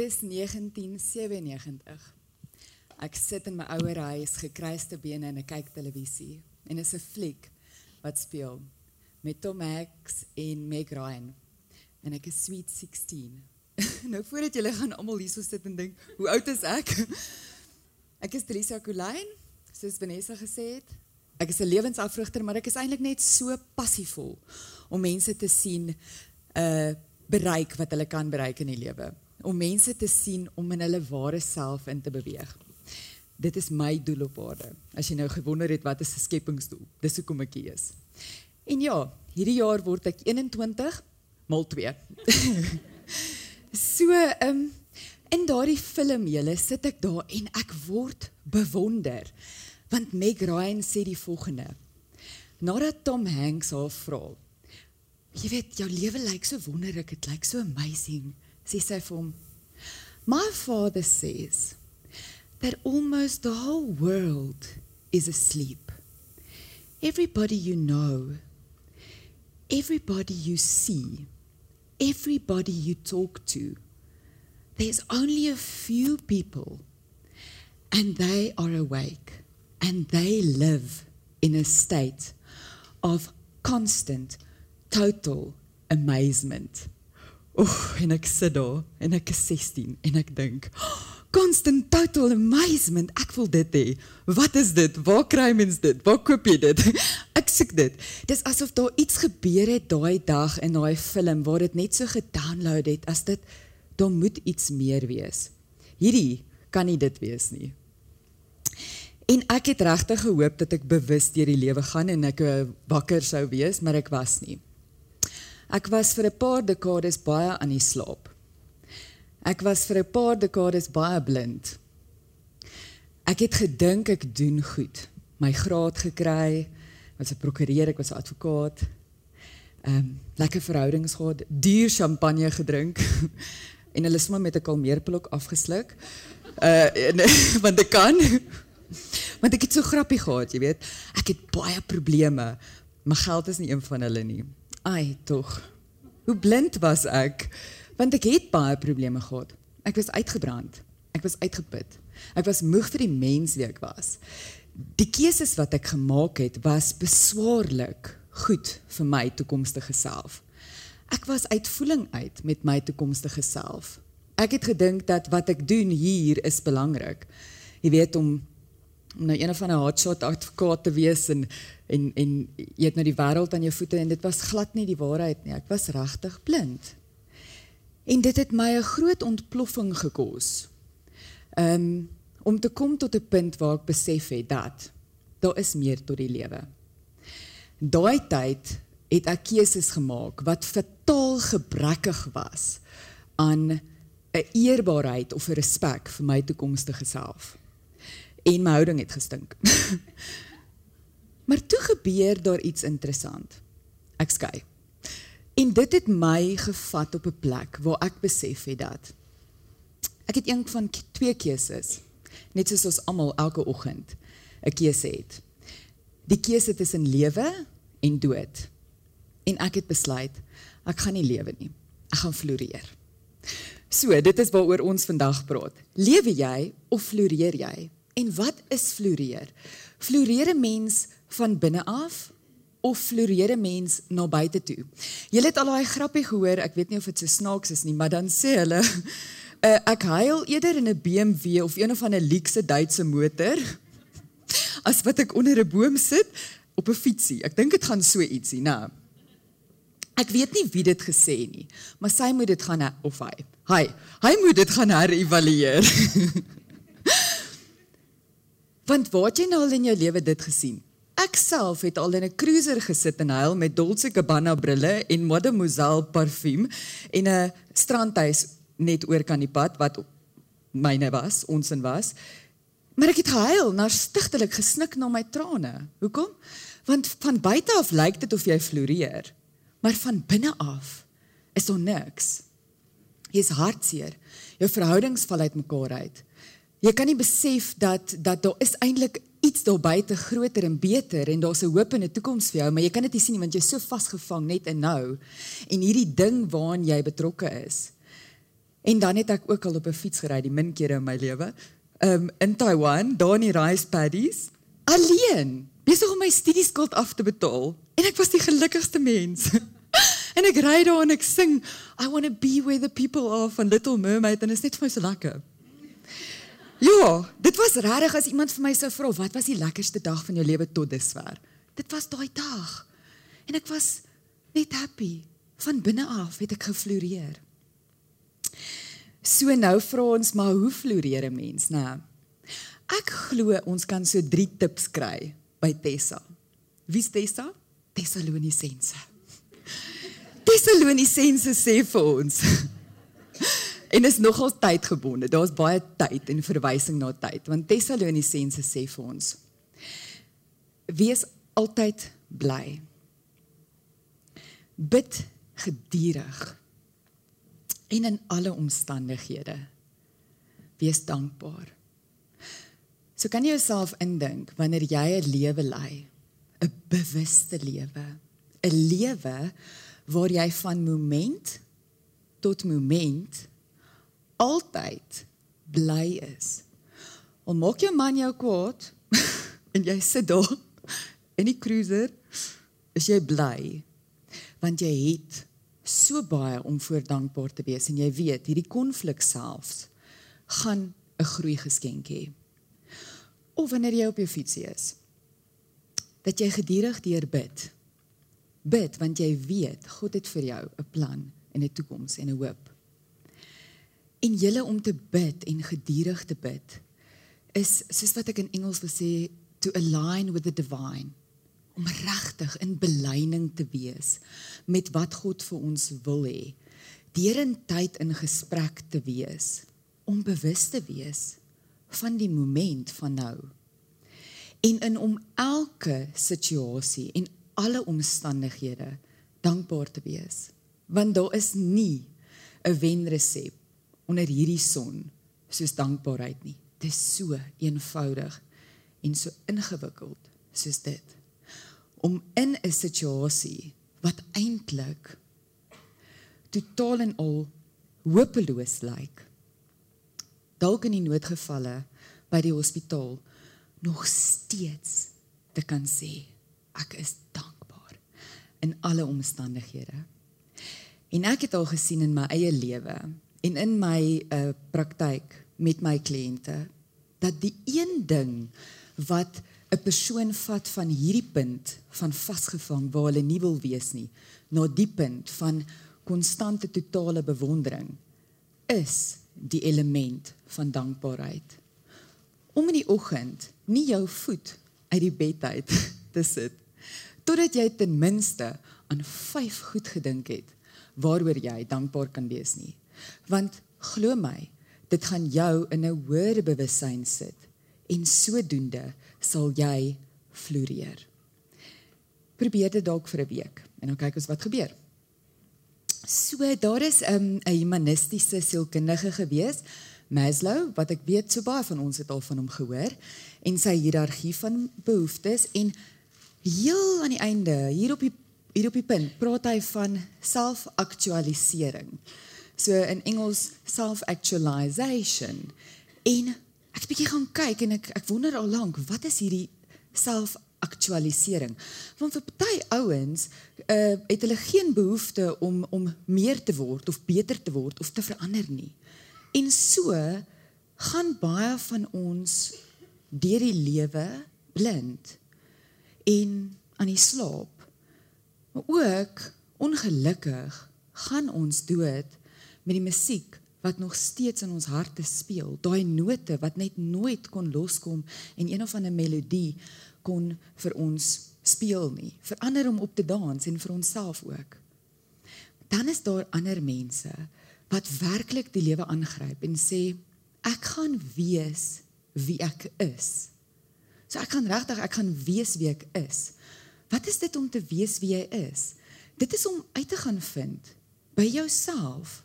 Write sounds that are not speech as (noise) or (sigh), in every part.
Dis 1997. Ek sit in my ouer huis, gekruiste bene en ek kyk televisie. En is 'n fliek wat speel met Tom Hanks en Meg Ryan. En ek is sweet 16. (laughs) nou voordat julle gaan almal hierso sit en dink, hoe oud is ek? (laughs) ek is Teresa Coline, soos Vanessa gesê het. Ek is 'n lewensafrigter, maar ek is eintlik net so passievol om mense te sien uh bereik wat hulle kan bereik in die lewe. Om mense te sien om in hulle ware self in te beweeg. Dit is my doel op aarde. As jy nou gewonder het wat is 'n skepingsdoel? Dis hoekom ek hier is. En ja, hierdie jaar word ek 21 mal 2. so, ehm um, in daardie film julle sit ek daar en ek word bewonder. Want Meg Ryan sê die volgende. Nadat Tom Hanks haar vra, jy weet jou lewe lyk so wonderlik, dit lyk so amazing, sê sy vir hom. My father says that almost the whole world is asleep. Everybody you know, everybody you see, everybody you talk to, there's only a few people and they are awake and they live in a state of constant, total amazement. Oeh, en ek sit daar en ek is 16 en ek dink, constant total amazement. Ek wil dit hê. Wat is dit? Waar kry mens dit? Waar koop jy dit? (laughs) ek soek dit. Dis asof daar iets gebeur het daai dag in daai film waar dit net so gedownload het as dit daar moet iets meer wees. Hierdie kan nie dit wees nie. En ek het regtig gehoop dat ek bewus deur die lewe gaan en ek eh, wakker sou wees, maar ek was nie. Ek was vir 'n paar dekades baie aan die slaap. Ek was vir 'n paar dekades baie blind. Ek het gedink ek doen goed. My graad gekry, was 'n prokureur, ek was 'n advokaat. Ehm um, lekker verhoudings gehad, duur champagne gedrink (laughs) en hulle sommer met 'n kalmeerpil afgesluk. Uh en, (laughs) want ek kan. Want ek het so grappie gehad, jy weet. Ek het baie probleme. My geld is nie een van hulle nie. Ai, tog. Hoe blind was ek? Want ek het baie probleme gehad. Ek was uitgebrand. Ek was uitgeput. Ek was moeg vir die mens wie ek was. Die keuses wat ek gemaak het was beswaarlik goed vir my toekomstige self. Ek was uitvoeling uit met my toekomstige self. Ek het gedink dat wat ek doen hier is belangrik. Jy weet om om nou een van 'n hotshot advokaat te wees en en en jy het nou die wêreld aan jou voete en dit was glad nie die waarheid nie. Ek was regtig blind. En dit het my 'n groot ontploffing gekos. Um om te kom tot 'n punt waar ek besef het dat daar is meer tot die lewe. Daai tyd het ek keuses gemaak wat fataal gebrekkig was aan 'n eerbaarheid of 'n respek vir my toekomstige self en my houding het gestink. (laughs) maar toe gebeur daar iets interessant. Ek skei. En dit het my gevat op 'n plek waar ek besef het dat ek het een van twee keuses, net soos ons almal elke oggend 'n keuse het. Die keuse tussen lewe en dood. En ek het besluit ek gaan nie lewe nie. Ek gaan floreer. So, dit is waaroor ons vandag praat. Lewe jy of floreer jy? En wat is floreer? Floreer 'n mens van binne af of floreer 'n mens na buite toe? Jy het al daai grappie gehoor, ek weet nie of dit so snaaks is nie, maar dan sê hulle uh, (laughs) ek huil eerder in 'n BMW of een of ander luukse Duitse motor (laughs) as wat ek onder 'n boom sit op 'n fietsie. Ek dink dit gaan so ietsie, nou. Ek weet nie wie dit gesê nie, maar sy moet dit gaan of hy. Hy, hy moet dit gaan herëvalueer. (laughs) Want waar het jy nou al in jou lewe dit gesien? Ek self het al in 'n cruiser gesit en huil met Dolce Gabbana brille en Mademoiselle parfuum en 'n strandhuis net oor kan die pad wat myne was, ons en was. Maar ek het gehuil, na stigtelik gesnik na my trane. Hoekom? Want van buite af lyk dit of jy floreer, maar van binne af is daar niks. Jy's hartseer. Jou verhoudings val uitmekaar uit. Jy kan nie besef dat dat daar is eintlik iets daar buite groter en beter en daar's 'n hoop en 'n toekoms vir jou, maar jy kan dit nie sien nie want jy's so vasgevang net in nou en hierdie ding waaraan jy betrokke is. En dan het ek ook al op 'n fiets gery die min kere in my lewe. Um in Taiwan, daar in die rice paddies, alleen, besig om my studieskuld af te betaal. En ek was die gelukkigste mens. (laughs) en ek ry daar en ek sing I want to be where the people are van Little Mermaid en dit is net vir my so lekker. Ja, dit was regtig as iemand vir my sou vra wat was die lekkerste dag van jou lewe tot dusver. Dit was daai dag. En ek was net happy. Van binne af het ek gefloreer. So nou vra ons maar hoe floreer 'n mens, né? Ek glo ons kan so 3 tips kry by Tessa. Wie's Tessa? Tessalonisense. Tessalonisense sê vir ons En is nogal tydgebonde. Daar's baie tyd en verwysing na tyd. Want Tessalonisense sê vir ons: Wees altyd bly. Bid gedurig. En in alle omstandighede wees dankbaar. So kan jy jouself indink wanneer jy 'n lewe lei, 'n bewuste lewe, 'n lewe waar jy van moment tot moment altyd bly is. Al maak jou man jou kwaad (laughs) en jy sit daar in die cruiser, is jy bly want jy het so baie om voor dankbaar te wees en jy weet hierdie konflik selfs gaan 'n groei geskenk hê. Of wanneer jy op jou fietsie is, dat jy gedurig deur bid. Bid want jy weet God het vir jou 'n plan en 'n toekoms en 'n hoop. En julle om te bid en gedurig te bid is soos wat ek in Engels wil sê to align with the divine om regtig in belyning te wees met wat God vir ons wil hê. Deur in tyd in gesprek te wees, om bewus te wees van die moment van nou. En in om elke situasie en alle omstandighede dankbaar te wees, want daar is nie 'n wenresep onder hierdie son soos dankbaarheid nie. Dit is so eenvoudig en so ingewikkeld soos dit. Om in 'n situasie wat eintlik totaal en al hopeloos lyk. Dalk in die noodgevalle by die hospitaal nog steeds te kan sê ek is dankbaar in alle omstandighede. En ek het al gesien in my eie lewe en in my uh, praktyk met my kliënte dat die een ding wat 'n persoon vat van hierdie punt van vasgevang waar hulle nie wil wees nie na die punt van konstante totale bewondering is die element van dankbaarheid. Om in die oggend nie jou voet uit die bed uit (laughs) te sit totdat jy ten minste aan vyf goed gedink het waaroor jy dankbaar kan wees nie Want glo my, dit gaan jou in 'n hoër bewussyn sit en sodoende sal jy floreer. Probeer dit dalk vir 'n week en dan kyk ons wat gebeur. So daar is 'n um, humanistiese sielkundige gewees, Maslow, wat ek weet so baie van ons het al van hom gehoor en sy hiërargie van behoeftes en heel aan die einde hier op die hier op die punt praat hy van selfaktualisering. So in Engels self-actualization. En ek 'n bietjie gaan kyk en ek ek wonder al lank, wat is hierdie self-actualisering? Want vir party ouens uh het hulle geen behoefte om om meer te word of beter te word of te verander nie. En so gaan baie van ons deur die lewe blind en aan die slaap. Maar ook ongelukkig gaan ons dood met die musiek wat nog steeds in ons harte speel, daai note wat net nooit kon loskom en een of ander melodie kon vir ons speel nie, vir ander om op te dans en vir onsself ook. Dan is daar ander mense wat werklik die lewe aangryp en sê ek gaan wees wie ek is. So ek kan regtig ek gaan wees wie ek is. Wat is dit om te wees wie jy is? Dit is om uit te gaan vind by jouself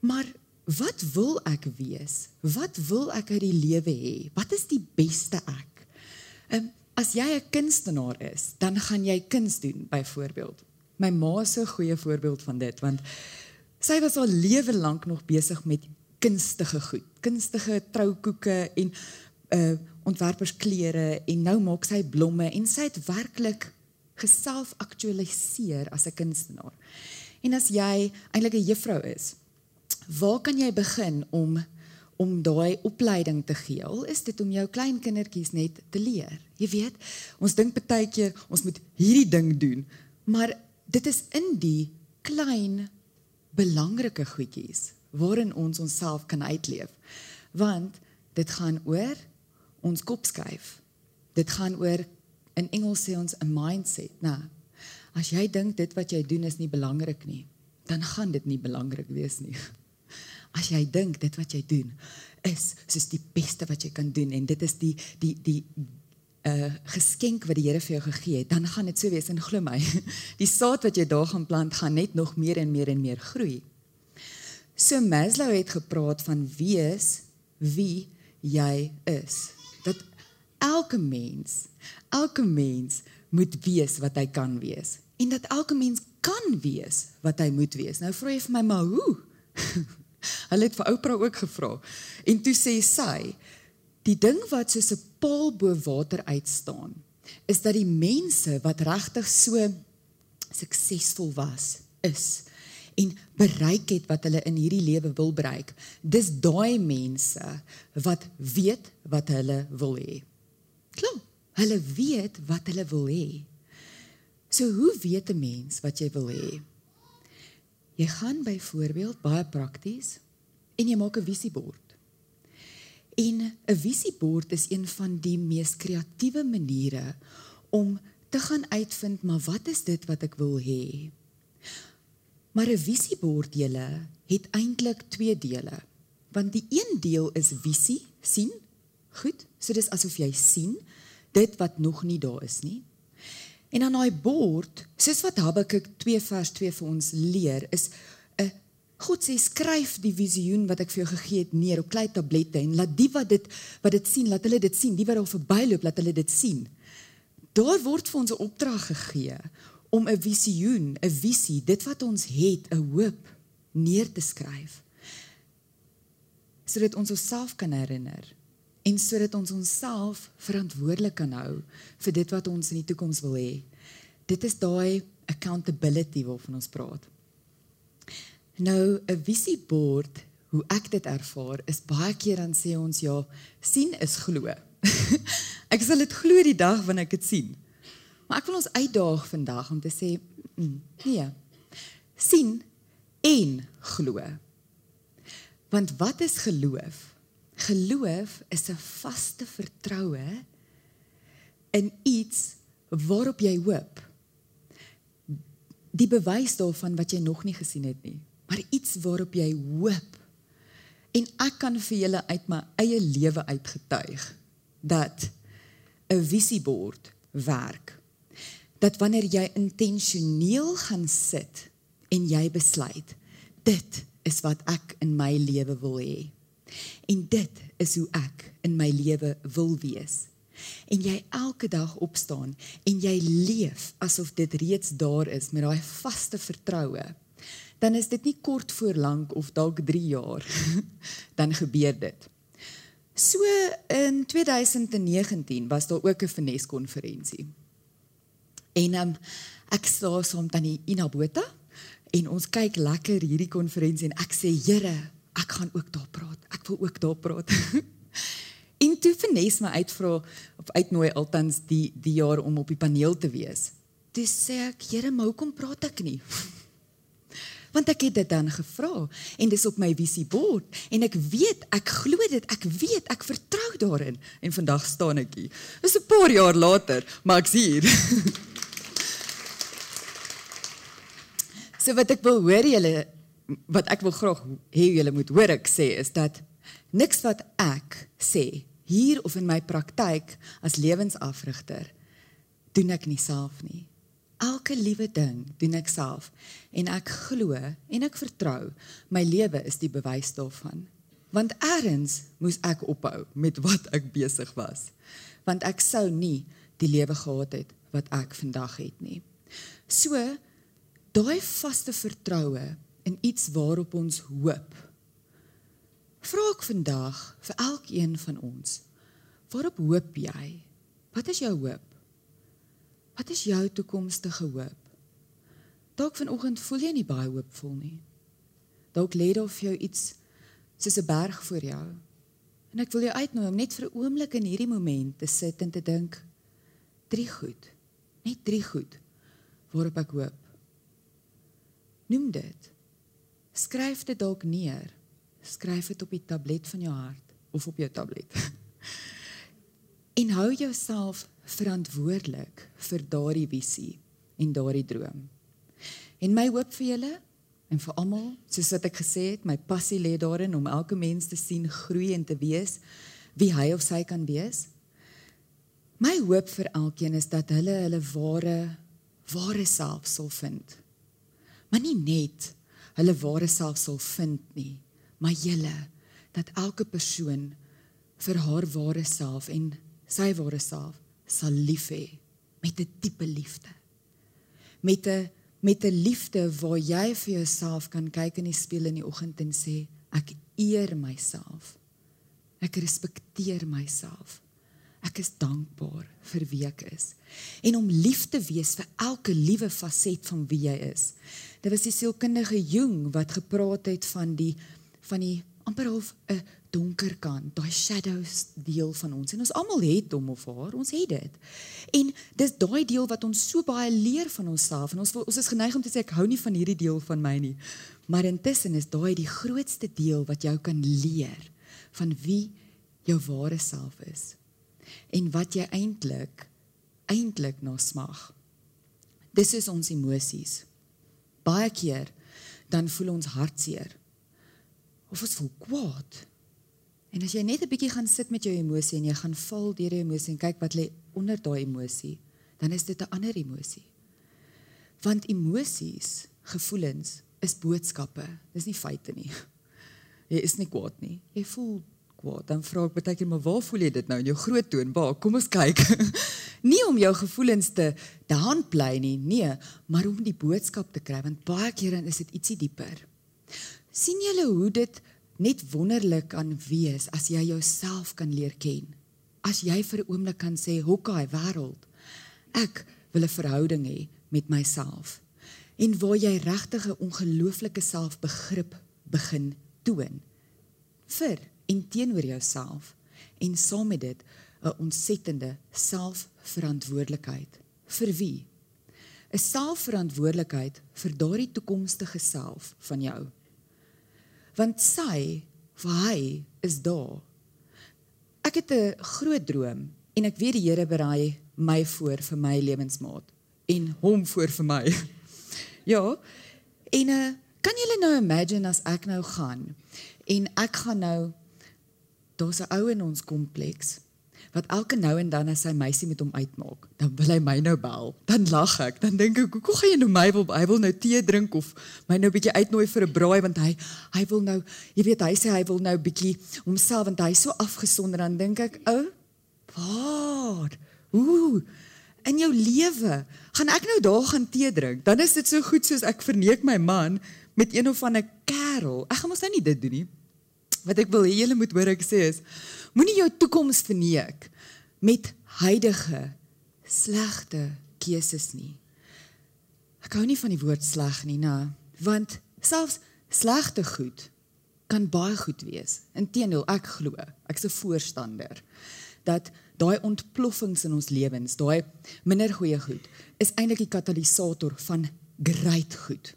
Maar wat wil ek wees? Wat wil ek uit die lewe hê? Wat is die beste ek? Um, as jy 'n kunstenaar is, dan gaan jy kuns doen byvoorbeeld. My ma is 'n goeie voorbeeld van dit want Sy was al lewe lank nog besig met kunstige goed, kunstige troukoeke en uh ontwerpersklere en nou maak sy blomme en sy het werklik geself aktualiseer as 'n kunstenaar. En as jy eintlik 'n juffrou is, waar kan jy begin om om daai opleiding te gee? Al is dit om jou klein kindertjies net te leer. Jy weet, ons dink baie keer ons moet hierdie ding doen, maar dit is in die klein belangrike goedjies waarin ons onsself kan uitleef. Want dit gaan oor ons kop skuif. Dit gaan oor in Engels sê ons 'n mindset, né? Nou, as jy dink dit wat jy doen is nie belangrik nie, dan gaan dit nie belangrik wees nie. As jy dink dit wat jy doen is soos die beste wat jy kan doen en dit is die die die 'n uh, geskenk wat die Here vir jou gegee het, dan gaan dit so wees en glo my. (laughs) Die saad wat jy daar gaan plant gaan net nog meer en meer en meer groei. So Maslow het gepraat van wees wie jy is. Dat elke mens, elke mens moet wees wat hy kan wees en dat elke mens kan wees wat hy moet wees. Nou vra jy vir my maar hoe? (laughs) Hulle het vir Oprah ook gevra. En toe sê sy, die ding wat soos 'n paal bo water uitstaan, is dat die mense wat regtig so suksesvol was, is en bereik het wat hulle in hierdie lewe wil bereik. Dis daai mense wat weet wat hulle wil hê. Klop. Hulle weet wat hulle wil hê. So hoe weet 'n mens wat jy wil hê? Jy gaan byvoorbeeld baie prakties en jy maak 'n visiebord. En 'n visiebord is een van die mees kreatiewe maniere om te gaan uitvind maar wat is dit wat ek wil hê? Maar 'n visiebord julle het eintlik twee dele. Want die een deel is visie, sien? Goed. So dis asof jy sien dit wat nog nie daar is nie. En aan daai bord, soos wat Habakuk 2 vers 2 vir ons leer, is 'n God sê skryf die visioen wat ek vir jou gegee het neer op klein tablette en laat die wat dit wat dit sien, laat hulle dit sien, die wat daar verbyloop, laat hulle dit sien. Daar word vir ons 'n opdrag gegee om 'n visioen, 'n visie, dit wat ons het, 'n hoop neer te skryf. Sodat ons onsself kan herinner en sodat ons onsself verantwoordelik kan hou vir dit wat ons in die toekoms wil hê. Dit is daai accountability waarvan ons praat. Nou 'n visiebord, hoe ek dit ervaar, is baie keer dan sê ons ja, sien is glo. (laughs) ek sal dit glo die dag wanneer ek dit sien. Maar ek wil ons uitdaag vandag om te sê mm, nee. sien en glo. Want wat is geloof? Geloof is 'n vaste vertroue in iets waarop jy hoop. Die bewys daarvan wat jy nog nie gesien het nie, maar iets waarop jy hoop. En ek kan vir julle uit my eie lewe uitgetuig dat 'n visiebord werk dat wanneer jy intentioneel gaan sit en jy besluit dit is wat ek in my lewe wil hê en dit is hoe ek in my lewe wil wees. En jy elke dag opstaan en jy leef asof dit reeds daar is met daai vaste vertroue dan is dit nie kort voor lank of dalk 3 jaar (laughs) dan gebeur dit. So in 2019 was daar ook 'n finesse konferensie En um, ek staan saam met tannie Ina Botha en ons kyk lekker hierdie konferensie en ek sê Here, ek gaan ook daar praat. Ek wil ook daar praat. (laughs) en toe Fenes my uitvra of uitnooi altans die die jaar om op die paneel te wees. Toe sê ek, Here, maar hoekom praat ek nie? (laughs) Want ek het dit dan gevra en dis op my visiebord en ek weet, ek glo dit, ek weet, ek vertrou daarin en vandag staan ek hier. Dis 'n paar jaar later, maar ek's hier. (laughs) So wat ek wil hoor julle wat ek wil graag hê julle moet hoor ek sê is dat niks wat ek sê hier of in my praktyk as lewensafrigter doen ek nie self nie. Elke liewe ding doen ek self en ek glo en ek vertrou my lewe is die bewys daarvan. Want eers moes ek ophou met wat ek besig was. Want ek sou nie die lewe gehad het wat ek vandag het nie. So daai vaste vertroue in iets waarop ons hoop. Vra ek vandag vir elkeen van ons, waarop hoop jy? Wat is jou hoop? Wat is jou toekomstige hoop? Dalk vanoggend voel jy nie baie hoopvol nie. Dalk lê daar vir jou iets soos 'n berg voor jou. En ek wil jou uitnooi om net vir 'n oomblik in hierdie moment te sit en te dink drie goed. Net drie goed waarop ek hoop. Noem dit. Skryf dit dalk neer. Skryf dit op die tablet van jou hart of op jou tablet. (laughs) en hou jouself verantwoordelik vir daardie visie en daardie droom. En my hoop vir julle en vir almal, soos wat ek gesê het, my passie lê daarin om elke mens te sien groei en te wees wie hy of sy kan wees. My hoop vir elkeen is dat hulle hulle ware ware self sal vind. Maar nie net hulle ware self sal vind nie, maar julle dat elke persoon vir haar ware self en sy ware self sal lief hê met 'n diepe liefde. Met 'n met 'n liefde waar jy vir jouself kan kyk in die spieël in die oggend en sê ek eer myself. Ek respekteer myself. Ek is dankbaar vir wie ek is. En om lief te wees vir elke liewe faset van wie jy is. Dit was die sielkundige Jung wat gepraat het van die van die amper half 'n donker kant, daai shadows deel van ons. En ons almal het hom of haar, ons het dit. En dis daai deel wat ons so baie leer van onsself en ons ons is geneig om te sê ek hou nie van hierdie deel van my nie. Maar intussen is daai die grootste deel wat jou kan leer van wie jou ware self is en wat jy eintlik eintlik na smag. Dis is ons emosies. Baie keer dan voel ons hartseer of ons voel kwaad. En as jy net 'n bietjie gaan sit met jou emosie en jy gaan val deur die emosie en kyk wat lê onder daai emosie, dan is dit 'n ander emosie. Want emosies, gevoelens is boodskappe. Dis nie feite nie. Jy is nie kwaad nie. Jy voel kwaad. Dan vra ek baie keer maar waar voel jy dit nou in jou groot toon? Waar? Kom ons kyk. (laughs) nie om jou gevoelens te downplay nie, nee, maar om die boodskap te kry want baie keer dan is dit ietsie dieper sien julle hoe dit net wonderlik kan wees as jy jouself kan leer ken. As jy vir 'n oomblik kan sê, "Hokkai wêreld, ek wil 'n verhouding hê met myself." En waar jy regtig 'n ongelooflike selfbegrip begin toon vir en teenoor jouself en saam met dit 'n ontsettende selfverantwoordelikheid vir wie? 'n Selfverantwoordelikheid vir daardie toekomstige self van jou want sy vir hy is daar. Ek het 'n groot droom en ek weet die Here berei my voor vir my lewensmaat en hom voor vir my. (laughs) ja. En uh, kan julle nou imagine as ek nou gaan en ek gaan nou daar's 'n ou in ons kompleks wat elke nou en dan as sy meisie met hom uitmaak, dan wil hy my nou bel. Dan lag ek. Dan dink ek, "Hoe gaan jy nou my wil hy wil nou tee drink of my nou 'n bietjie uitnooi vir 'n braai want hy hy wil nou, jy weet, hy sê hy wil nou bietjie homself want hy is so afgesonder dan dink ek, "O, oh, waar? Ooh, in jou lewe, gaan ek nou daar gaan tee drink? Dan is dit so goed soos ek verneek my man met een of ander kerel. Ek gaan mos nou nie dit doen nie." Wat ek wil hê julle moet hoor ek sê is moenie jou toekoms verneek met huidige slegte keuses nie. Ek hou nie van die woord sleg nie, nou, want selfs slegte goed kan baie goed wees. Inteendeel, ek glo, ek's 'n voorstander dat daai ontploffings in ons lewens, daai minder goeie goed, is eintlik die katalisator van great goed.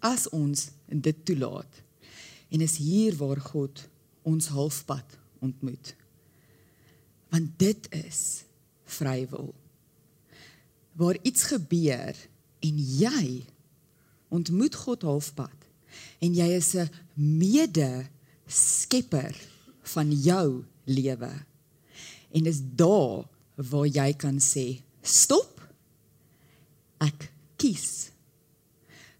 As ons dit toelaat, En is hier waar God ons halfpad ontmoet. Want dit is vrywil. Waar iets gebeur en jy ontmoet God halfpad en jy is 'n mede skepper van jou lewe. En dis daar waar jy kan sê stop. Ek kies.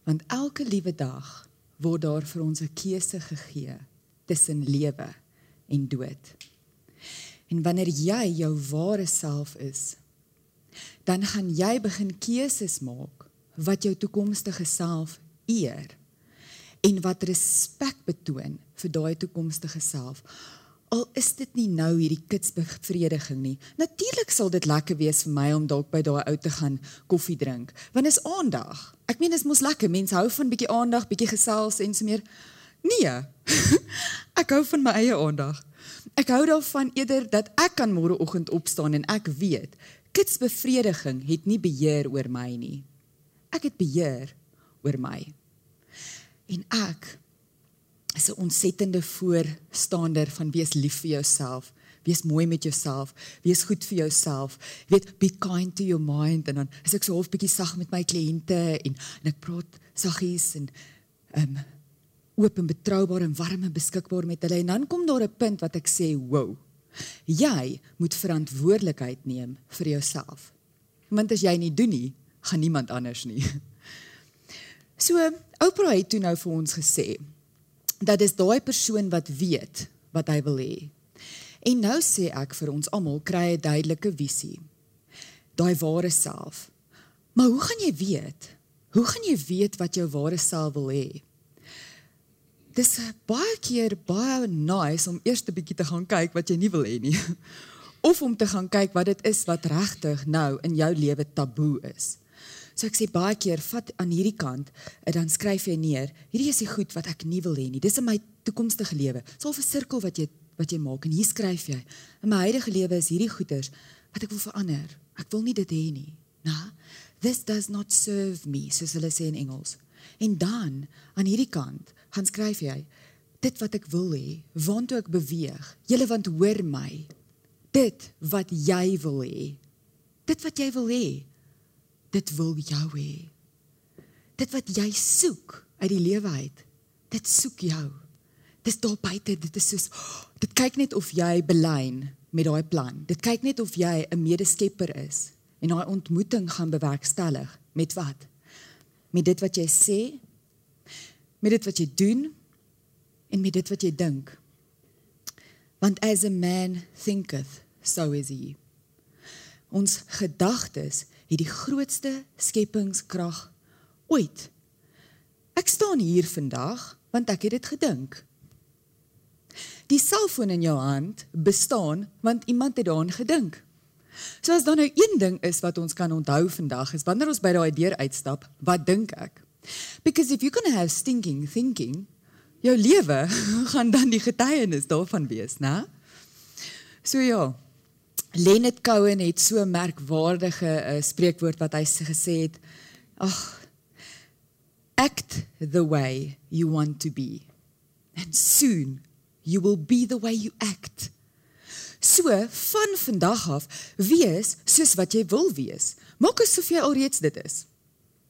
Want elke liewe dag word daar vir ons 'n keuse gegee tussen lewe en dood. En wanneer jy jou ware self is, dan gaan jy begin keuses maak wat jou toekomstige self eer, en wat respek betoon vir daai toekomstige self. Al is dit nie nou hierdie kitsbevrediging nie. Natuurlik sal dit lekker wees vir my om dalk by daai ou te gaan koffie drink, want is aandag. Ek meen dit mos lekker. Mense hou van bietjie aandag, bietjie gesels en so meer. Nee. (laughs) ek hou van my eie aandag. Ek hou daarvan eerder dat ek kan môreoggend opstaan en ek weet kitsbevrediging het nie beheer oor my nie. Ek het beheer oor my. En ek is 'n ontsettende voorstander van wees lief vir jouself, wees mooi met jouself, wees goed vir jouself. Weet be kind to your mind en dan is ek so half bietjie sag met my kliënte en en ek praat saggies en ehm um, oop en betroubaar en warm en beskikbaar met hulle en dan kom daar 'n punt wat ek sê, "Wow. Jy moet verantwoordelikheid neem vir jouself." Want as jy nie doen nie, gaan niemand anders nie. (laughs) So, Oprah het toe nou vir ons gesê dat is daai persoon wat weet wat hy wil hê. En nou sê ek vir ons almal kry 'n duidelike visie. Daai ware self. Maar hoe gaan jy weet? Hoe gaan jy weet wat jou ware self wil hê? dis baie keer baie nice om eers 'n bietjie te gaan kyk wat jy nie wil hê nie. (laughs) Of om te gaan kyk wat dit is wat regtig nou in jou lewe taboe is. So ek sê baie keer vat aan hierdie kant en dan skryf jy neer, hierdie is die goed wat ek nie wil hê nie. Dis in my toekomstige lewe. So 'n sirkel wat jy wat jy maak en hier skryf jy. In my huidige lewe is hierdie goeders wat ek wil verander. Ek wil nie dit hê nie. Na, this does not serve me, soos hulle sê in Engels. En dan aan hierdie kant gaan skryf jy dit wat ek wil hê, waantoe ek beweeg. Julle want hoor my. Dit wat jy wil hê. Dit wat jy wil hê. Dit wil jou hê. Dit wat jy soek uit die lewe uit. Dit soek jou. Dis daar buite, dit is soos dit kyk net of jy belyn met daai plan. Dit kyk net of jy 'n medeskepper is en daai ontmoeting gaan bewerkstellig met wat? Met dit wat jy sê, met dit wat jy doen en met dit wat jy dink. Want as a man thinketh, so is he. Ons gedagtes het die grootste skepingskrag ooit. Ek staan hier vandag want ek het dit gedink. Die selfoon in jou hand bestaan want iemand het daaraan gedink. So as dan nou een ding is wat ons kan onthou vandag is wanneer ons by daai deur uitstap, wat dink ek? Because if you're going to have stinking thinking, jou lewe (laughs) gaan dan die getuienis daarvan wees, né? So ja. Leonard Cohen het so 'n merkwaardige uh, spreekwoord wat hy gesê het. Ag act the way you want to be and soon you will be the way you act. So van vandag af wees soos wat jy wil wees. Maak asof jy alreeds dit is.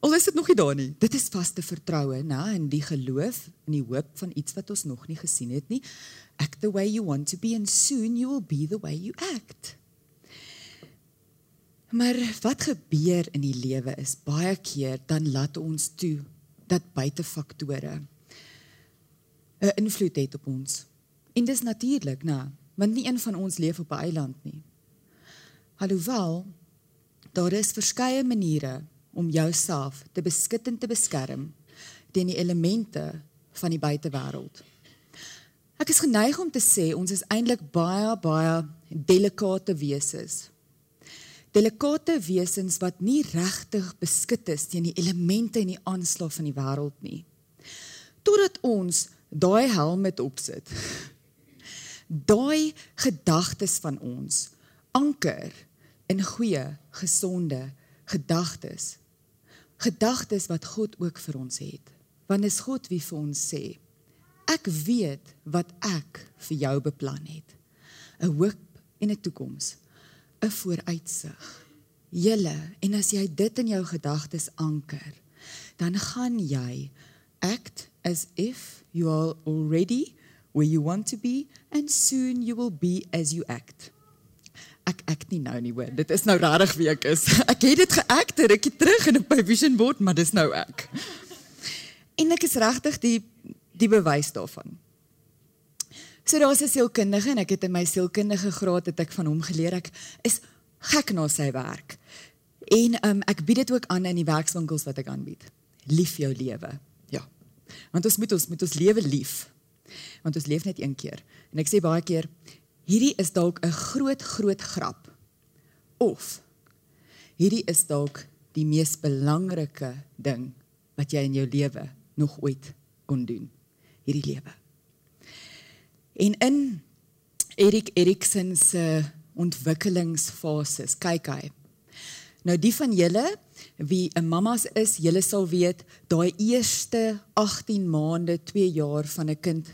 Al is dit nog nie daar nie. Dit is vaste vertroue, nê, in die geloof en die hoop van iets wat ons nog nie gesien het nie. Act the way you want to be and soon you will be the way you act. Maar wat gebeur in die lewe is baie keer dan laat ons toe dat buitefaktore 'n invloed het op ons. En dis natuurlik, nê, want nie een van ons leef op 'n eiland nie. Alhoewel daar is verskeie maniere om jouself te beskut en te beskerm teen die elemente van die buitewêreld. Ek is geneig om te sê ons is eintlik baie baie delikate wesens. Delikate wesens wat nie regtig beskut is teen die elemente en die aanslag van die wêreld nie. Totdat ons daai helm met opsit. (laughs) Daai gedagtes van ons anker in goeie, gesonde gedagtes gedagtes wat God ook vir ons het. Want is God wie vir ons sê, ek weet wat ek vir jou beplan het. 'n Hoop en 'n toekoms, 'n vooruitsig. Julle, en as jy dit in jou gedagtes anker, dan gaan jy act as if you are already where you want to be and soon you will be as you act ek ek nie nou nie hoor. Dit is nou regtig wie ek is. (laughs) Ek het dit geact rukkie terug in op my vision board, maar dis nou ek. En ek is regtig die die bewys daarvan. So daar's 'n sielkundige en ek het in my sielkundige graad het ek van hom geleer ek is gek na sy werk. En um, ek bied dit ook aan in die werkswinkels wat ek aanbied. Lief jou lewe. Ja. Want ons moet ons moet ons lewe lief. Want ons leef net een keer. En ek sê baie keer hierdie is dalk 'n groot groot grap. Of hierdie is dalk die mees belangrike ding wat jy in jou lewe nog ooit kon doen. Hierdie lewe. En in Erik Erikson se ontwikkelingsfases kyk hy. Nou die van julle wie 'n mammas is, julle sal weet, daai eerste 18 maande, 2 jaar van 'n kind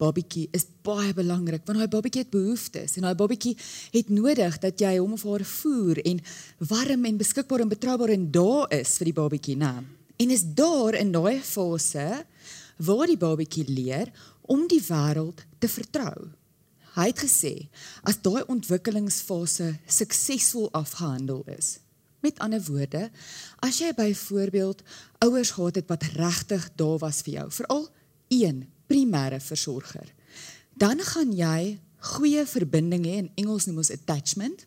babatjie is baie belangrik want daai babatjie het behoeftes en daai babatjie het nodig dat jy hom of haar voer en warm en beskikbaar en betroubaar en daar is vir die babatjie, né? En is daar in daai fase waar die babatjie leer om die wêreld te vertrou. Hy het gesê as daai ontwikkelingsfase suksesvol afgehandel is. Met ander woorde, as jy byvoorbeeld ouers gehad het wat regtig daar was vir jou, veral een primêre versorger, dan gaan jy goeie verbinding hê in Engels noem ons attachment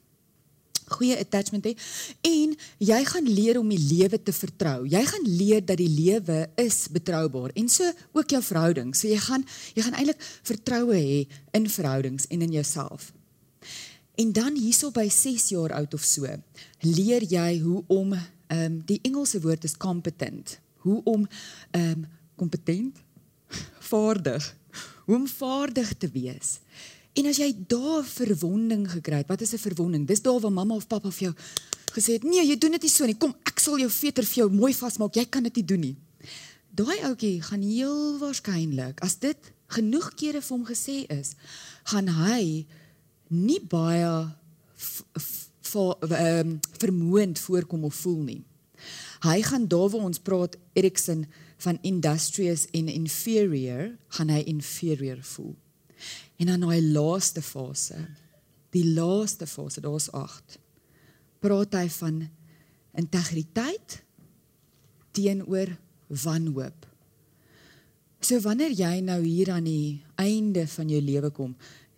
goeie attachment hê en jy gaan leer om die lewe te vertrou. Jy gaan leer dat die lewe is betroubaar en so ook jou verhouding. So jy gaan jy gaan eintlik vertroue hê in verhoudings en in jouself. En dan hierso by 6 jaar oud of so, leer jy hoe om ehm um, die Engelse woord is competent. Hoe om ehm um, kompetent vaardig. Om vaardig te wees. En as jy daar verwonding gekry het, wat is 'n verwonding? Dis daar waar mamma of pappa vir jou gesê het, "Nee, jy doen dit nie so nie. Kom, ek sal jou veter vir jou mooi vasmaak. Jy kan dit nie doen nie." Daai ouetjie gaan heel waarskynlik, as dit genoeg kere vir hom gesê is, gaan hy nie baie vir ehm um, vermoënd voorkom of voel nie. Hy gaan daar waar ons praat Erikson van industrious en inferior, gaan hy inferior voel. En dan daai laaste fase, die laaste fase, daar's 8. Praat hy van integriteit teenoor wanhoop. So wanneer jy nou hier aan die einde van jou lewe kom,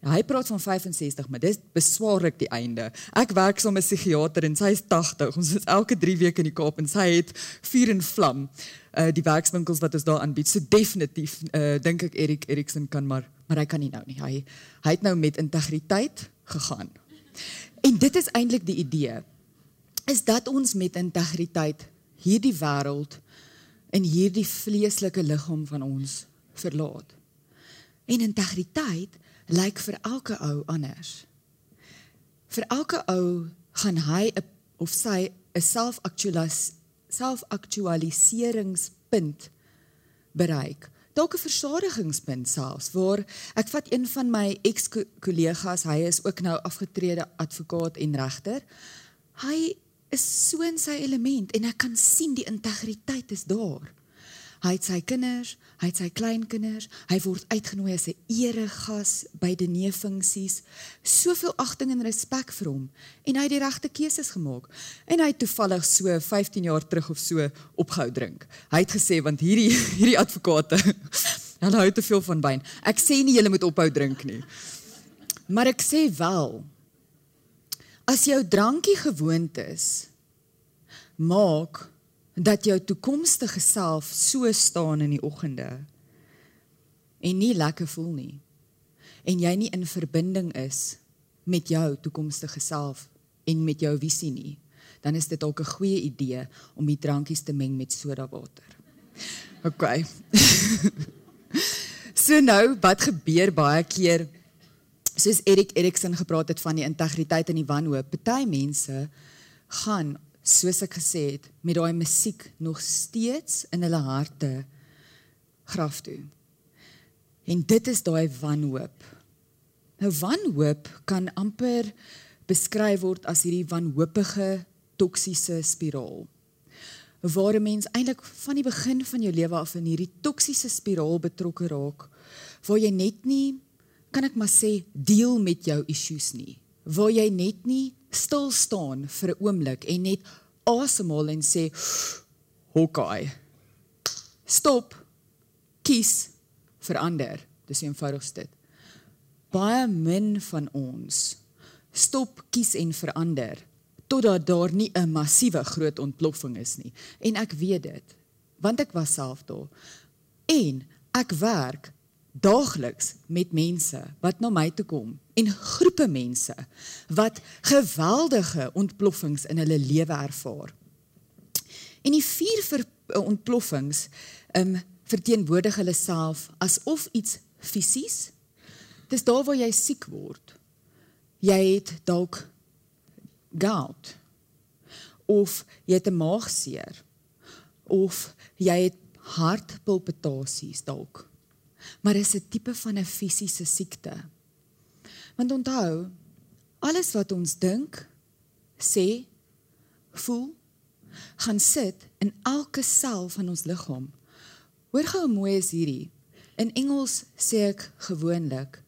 hy praat van 65, maar dis beswaarlik die einde. Ek werk saam met 'n psigiater en sy is 80. Ons is elke 3 weke in die Kaap en sy het vuur en vlam uh die werkswinkels wat ons daar aanbied. So definitief uh dink ek Erik Erikson kan maar maar hy kan nie nou nie. Hy hy het nou met integriteit gegaan. En dit is eintlik die idee is dat ons met integriteit hierdie wêreld in hierdie vleeslike liggaam van ons verlaat. En integriteit lyk vir elke ou anders. Vir elke ou gaan hy of sy 'n self-actualisasie self-aktualiseringspunt bereik dalk 'n versadigingspunt selfs waar ek vat een van my ex-kollegas, hy is ook nou afgetrede advokaat en regter. Hy is so in sy element en ek kan sien die integriteit is daar. Hy het sy kinders, hy het sy kleinkinders, hy word uitgenooi as 'n eregas by dineefunksies. Soveel agting en respek vir hom en hy het die regte keuses gemaak. En hy het toevallig so 15 jaar terug of so opgehou drink. Hy het gesê want hierdie (laughs) hierdie advokate (laughs) hulle hou te veel van wyn. Ek sê nie jy moet ophou drink nie. Maar ek sê wel as jou drankie gewoond is maak dat jou toekomstige self so staan in die oggende en nie lekker voel nie en jy nie in verbinding is met jou toekomstige self en met jou visie nie dan is dit dalk 'n goeie idee om die drankies te meng met soda water. OK. (laughs) so nou, wat gebeur baie keer soos Erik Erikson gepraat het van die integriteit en die wanhoop. Party mense gaan soos ek gesê het, met daai musiek nog steeds in hulle harte graf toe. En dit is daai wanhoop. Nou wanhoop kan amper beskryf word as hierdie wanhoopige toksiese spiraal. Waar 'n mens eintlik van die begin van jou lewe af in hierdie toksiese spiraal betrokke raak, waar jy net nie kan ek maar sê deel met jou issues nie, waar jy net nie stil staan vir 'n oomblik en net asemhaal en sê Hawkeye stop. Kies verander. Dis eenvoudig dit. Baie min van ons stop kies en verander totdat daar nie 'n massiewe groot ontploffing is nie. En ek weet dit want ek was self daar. En ek werk daagliks met mense wat na my toe kom en groepe mense wat geweldige ontploffings in hulle lewe ervaar. En die vier ver, uh, ontploffings um verteenwoordig hulle self asof iets fisies. Dis daar waar jy siek word. Jy het dalk gout of jy het 'n maagseer of jy het hartpalpitasies dalk. Maar is 'n tipe van 'n fisiese siekte. Want onthou, alles wat ons dink, sê, voel, gaan sit in elke sel van ons liggaam. Hoor gou hoe mooi is hierdie. In Engels sê ek gewoonlik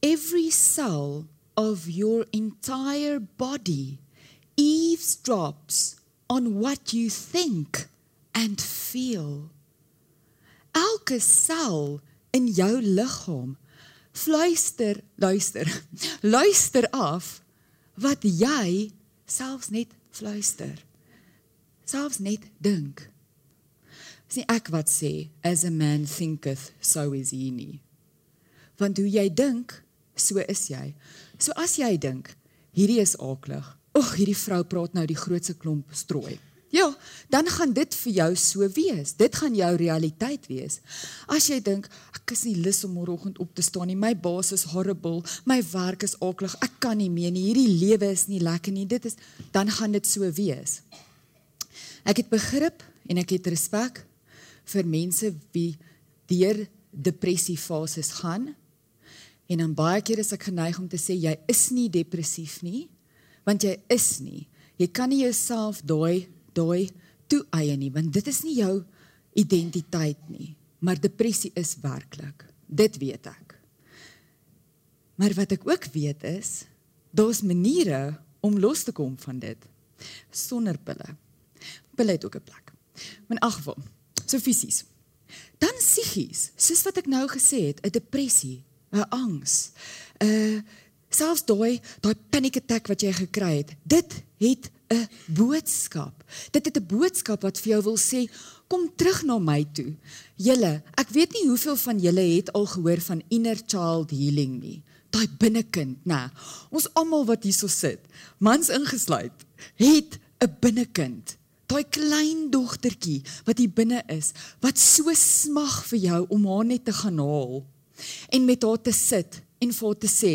every cell of your entire body eavesdrops on what you think and feel. Elke sel in jou liggaam fluister, luister, (laughs) luister af wat jy selfs net fluister. Selfs net dink. Dis nie ek wat sê as a man thinketh so is he nie. Want hoe jy dink, so is jy. So as jy dink, hierdie is aaklig. Ag, hierdie vrou praat nou die grootste klomp strooi. Ja, dan gaan dit vir jou so wees. Dit gaan jou realiteit wees. As jy dink ek is nie lus om môreoggend op te staan nie. My baas is horrible. My werk is aaklig. Ek kan nie meer nie. Hierdie lewe is nie lekker nie. Dit is dan gaan dit so wees. Ek het begrip en ek het respek vir mense wie deur depressiefases gaan. En dan baie keer is ek geneig om te sê jy is nie depressief nie, want jy is nie. Jy kan nie jouself daai daai toe eie nie want dit is nie jou identiteit nie maar depressie is werklik. Dit weet ek. Maar wat ek ook weet is daar's maniere om los te kom van dit sonder pille. Pille het ook 'n plek. Maar in elk geval so fisies. Dan psigies soos wat ek nou gesê het 'n depressie 'n angs 'n selfs daai daai panic attack wat jy gekry het dit het 'n boodskap. Dit het 'n boodskap wat vir jou wil sê, kom terug na my toe. Julle, ek weet nie hoeveel van julle het al gehoor van inner child healing nie. Daai binnekind, nê. Ons almal wat hierso sit, mans ingesluit, het 'n binnekind. Daai klein dogtertjie wat hier binne is, wat so smag vir jou om haar net te gaan haal en met haar te sit en vir haar te sê,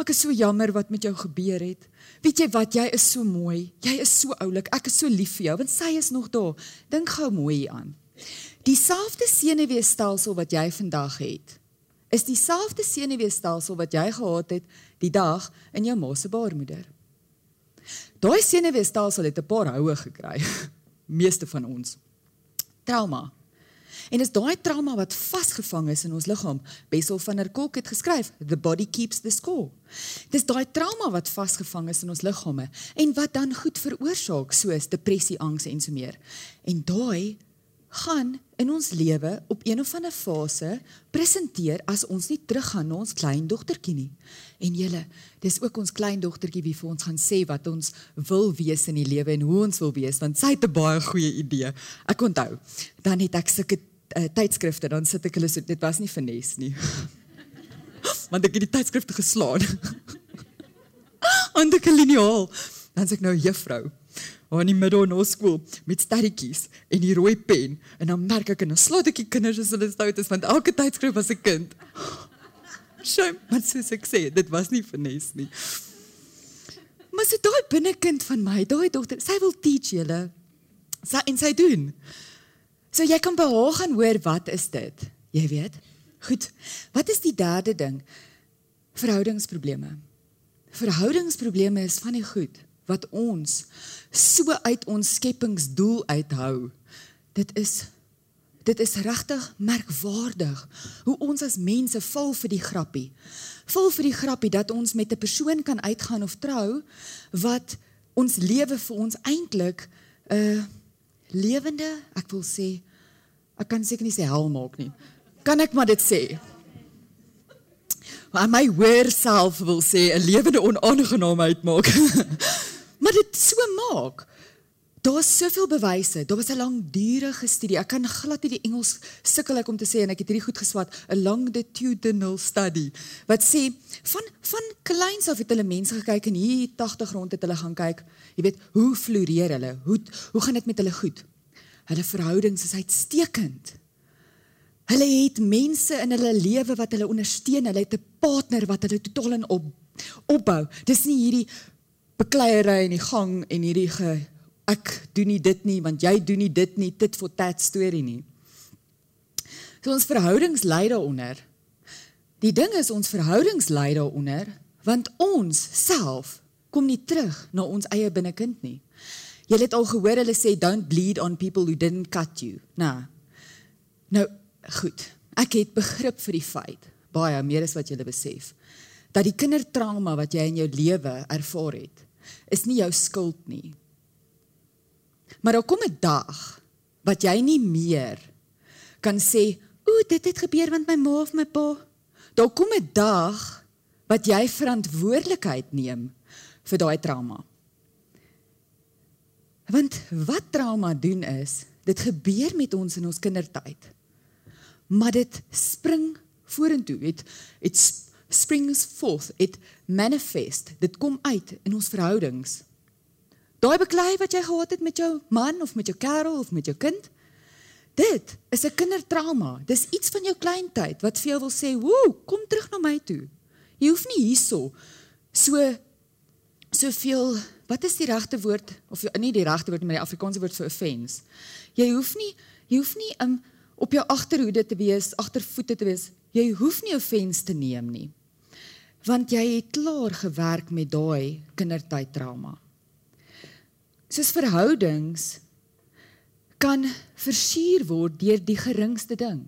ek is so jammer wat met jou gebeur het. Weet jy wat, jy is so mooi. Jy is so oulik. Ek is so lief vir jou want sy is nog daar. Dink gou mooi aan. Dieselfde senuweestelsel wat jy vandag het, is dieselfde senuweestelsel wat jy gehad het die dag in jou ma se baarmoeder. Daai senuweestelsel het 'n paar houe gekry. (laughs) Meeste van ons. Trauma. En is daai trauma wat vasgevang is in ons liggaam. Bessel van der Kolk het geskryf, "The body keeps the score." Dis daai trauma wat vasgevang is in ons liggame en wat dan goed veroorsaak soos depressie, angs en so meer. En daai gaan in ons lewe op een of ander fase presenteer as ons nie teruggaan na ons kleindogtertjie nie. En julle, dis ook ons kleindogtertjie wie vir ons gaan sê wat ons wil wees in die lewe en hoe ons wil wees want sy het 'n baie goeie idee. Ek onthou, dan het ek sulke uh, tydskrifte dan sit ek hulle so dit was nie finesse nie. (laughs) Want ek het die tydskrifte geslaan. (laughs) Onder 'n liniaal. Dan sê ek nou juffrou aan die middel na skool met sterretjies en die rooi pen en dan merk ek en dan slaat ek die kinders as hulle stout is want elke tydskrif was 'n kind. (laughs) Sy, maar soos ek sê, dit was nie finesse nie. Maar sy daai binnekind van my, daai dogter, sy wil teach julle. Sy en sy doen. So jy kan behaag gaan hoor wat is dit? Jy weet. Goed. Wat is die derde ding? Verhoudingsprobleme. Verhoudingsprobleme is van die goed wat ons so uit ons skepingsdoel uithou. Dit is dit is regtig merkwaardig hoe ons as mense val vir die grappie. Val vir die grappie dat ons met 'n persoon kan uitgaan of trou wat ons lewe vir ons eintlik 'n uh, lewende, ek wil sê, ek kan seker nie sê hel maak nie. Kan ek maar dit sê? Maar my hoër self wil sê 'n lewende onaangenaamheid maak. (laughs) maar dit so maak Daar's soveel bewyse. Daar was 'n langdurige studie. Ek kan glad nie die Engels sukkel ek om te sê en ek het hierdie goed geswat, 'n longitudinal study wat sê van van kleins af het hulle mense gekyk en hier 80 rond het hulle gaan kyk. Jy weet, hoe floreer hulle? Hoe hoe gaan dit met hulle goed? Hulle verhoudings is uitstekend. Hulle het mense in hulle lewe wat hulle ondersteun. Hulle het 'n partner wat hulle totaal in op opbou. Dis nie hierdie bekleierery in die gang en hierdie ge ek doen nie dit nie want jy doen nie dit nie tit for tat storie nie. So ons verhoudings lei daaronder. Die ding is ons verhoudings lei daaronder want ons self kom nie terug na ons eie binnekind nie. Jy het al gehoor hulle sê don't bleed on people who didn't cut you. Nou. Nou goed. Ek het begrip vir die feit baie meer as wat jy besef dat die kindertrauma wat jy in jou lewe ervaar het is nie jou skuld nie. Maar daar kom 'n dag wat jy nie meer kan sê, "Ooh, dit het gebeur want my ma of my pa." Daar kom 'n dag wat jy verantwoordelikheid neem vir daai trauma. Want wat trauma doen is, dit gebeur met ons in ons kindertyd. Maar dit spring vorentoe. Dit it springs forth. It manifest. Dit kom uit in ons verhoudings. Daai beklei wat jy gehad het met jou man of met jou kerel of met jou kind. Dit is 'n kindertrauma. Dis iets van jou kleintyd wat vir jou wil sê, "Woe, kom terug na my toe." Jy hoef nie hierso so soveel wat is die regte woord of nie die regte woord maar die Afrikaanse woord vir offense. Jy hoef nie jy hoef nie um, op jou agterhoede te wees, agtervoete te wees. Jy hoef nie offense te neem nie. Want jy het klaar gewerk met daai kindertyd trauma soos verhoudings kan versuur word deur die geringste ding.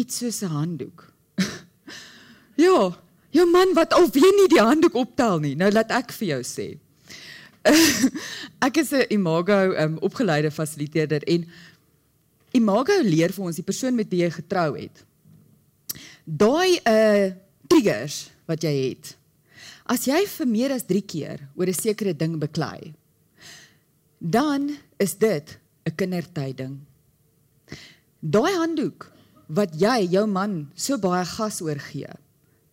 Iets soos 'n handdoek. (laughs) ja, jou man wat alweer nie die handdoek optel nie. Nou laat ek vir jou sê. (laughs) ek is 'n imago um, opgeleide fasiliteerder en imago leer vir ons die persoon met wie jy getrou het. Daai uh triggers wat jy het. As jy vir meer as 3 keer oor 'n sekere ding beklei, dan is dit 'n kindertyding. Daai handdoek wat jy jou man so baie gas oorgee,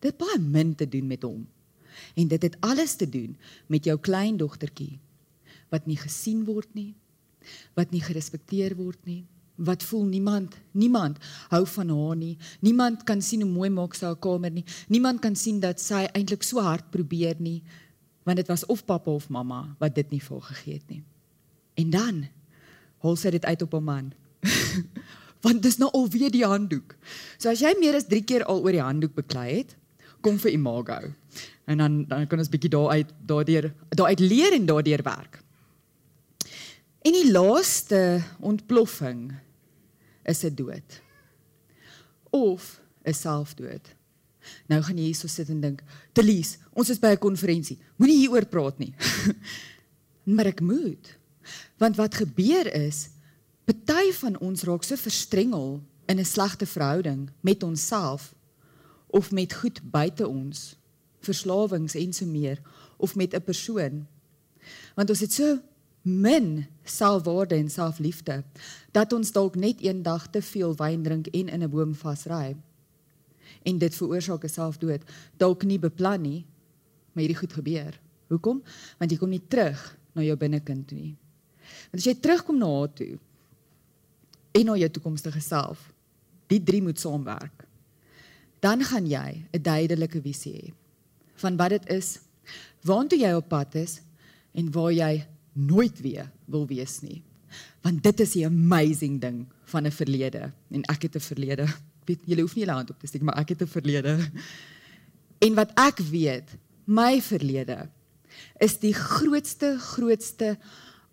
dit baie min te doen met hom. En dit het alles te doen met jou kleindogtertjie wat nie gesien word nie, wat nie gerespekteer word nie, wat voel niemand, niemand hou van haar nie. Niemand kan sien hoe mooi maak sy haar kamer nie. Niemand kan sien dat sy eintlik so hard probeer nie, want dit was of pappa of mamma wat dit nie volgegee het nie. En dan hol sy dit uit op 'n man. (laughs) Want dis nou alweer die handdoek. So as jy meer as 3 keer al oor die handdoek beklei het, kom vir Imago. En dan dan kan ons bietjie daar uit daardeur daar uit leer en daardeur werk. En die laaste ontploffing is 'n dood. Of 'n selfdood. Nou gaan jy hierso sit en dink, "Telies, ons is by 'n konferensie. Moenie hieroor praat nie." (laughs) maar ek moet. Want wat gebeur is, party van ons raak so verstrengel in 'n slegte verhouding met onsself of met goed buite ons, verslawings en so meer of met 'n persoon. Want ons het so min selfwaarde en selfliefde dat ons dalk net eendag te veel wyn drink en in 'n boom vasry. En dit veroorsaak 'n selfdood. Dalk nie beplan nie, maar hierdie goed gebeur. Hoekom? Want jy kom nie terug na jou binnekind toe nie. Want as jy terugkom na haar toe en na jou toekomstige self, die drie moet saamwerk. Dan gaan jy 'n duidelike visie hê van wat dit is, waartoe jy op pad is en waar jy nooit weer wil wees nie. Want dit is 'n amazing ding van 'n verlede en ek het 'n verlede. Weet jy hoef nie jou hand op te steek, maar ek het 'n verlede. En wat ek weet, my verlede is die grootste grootste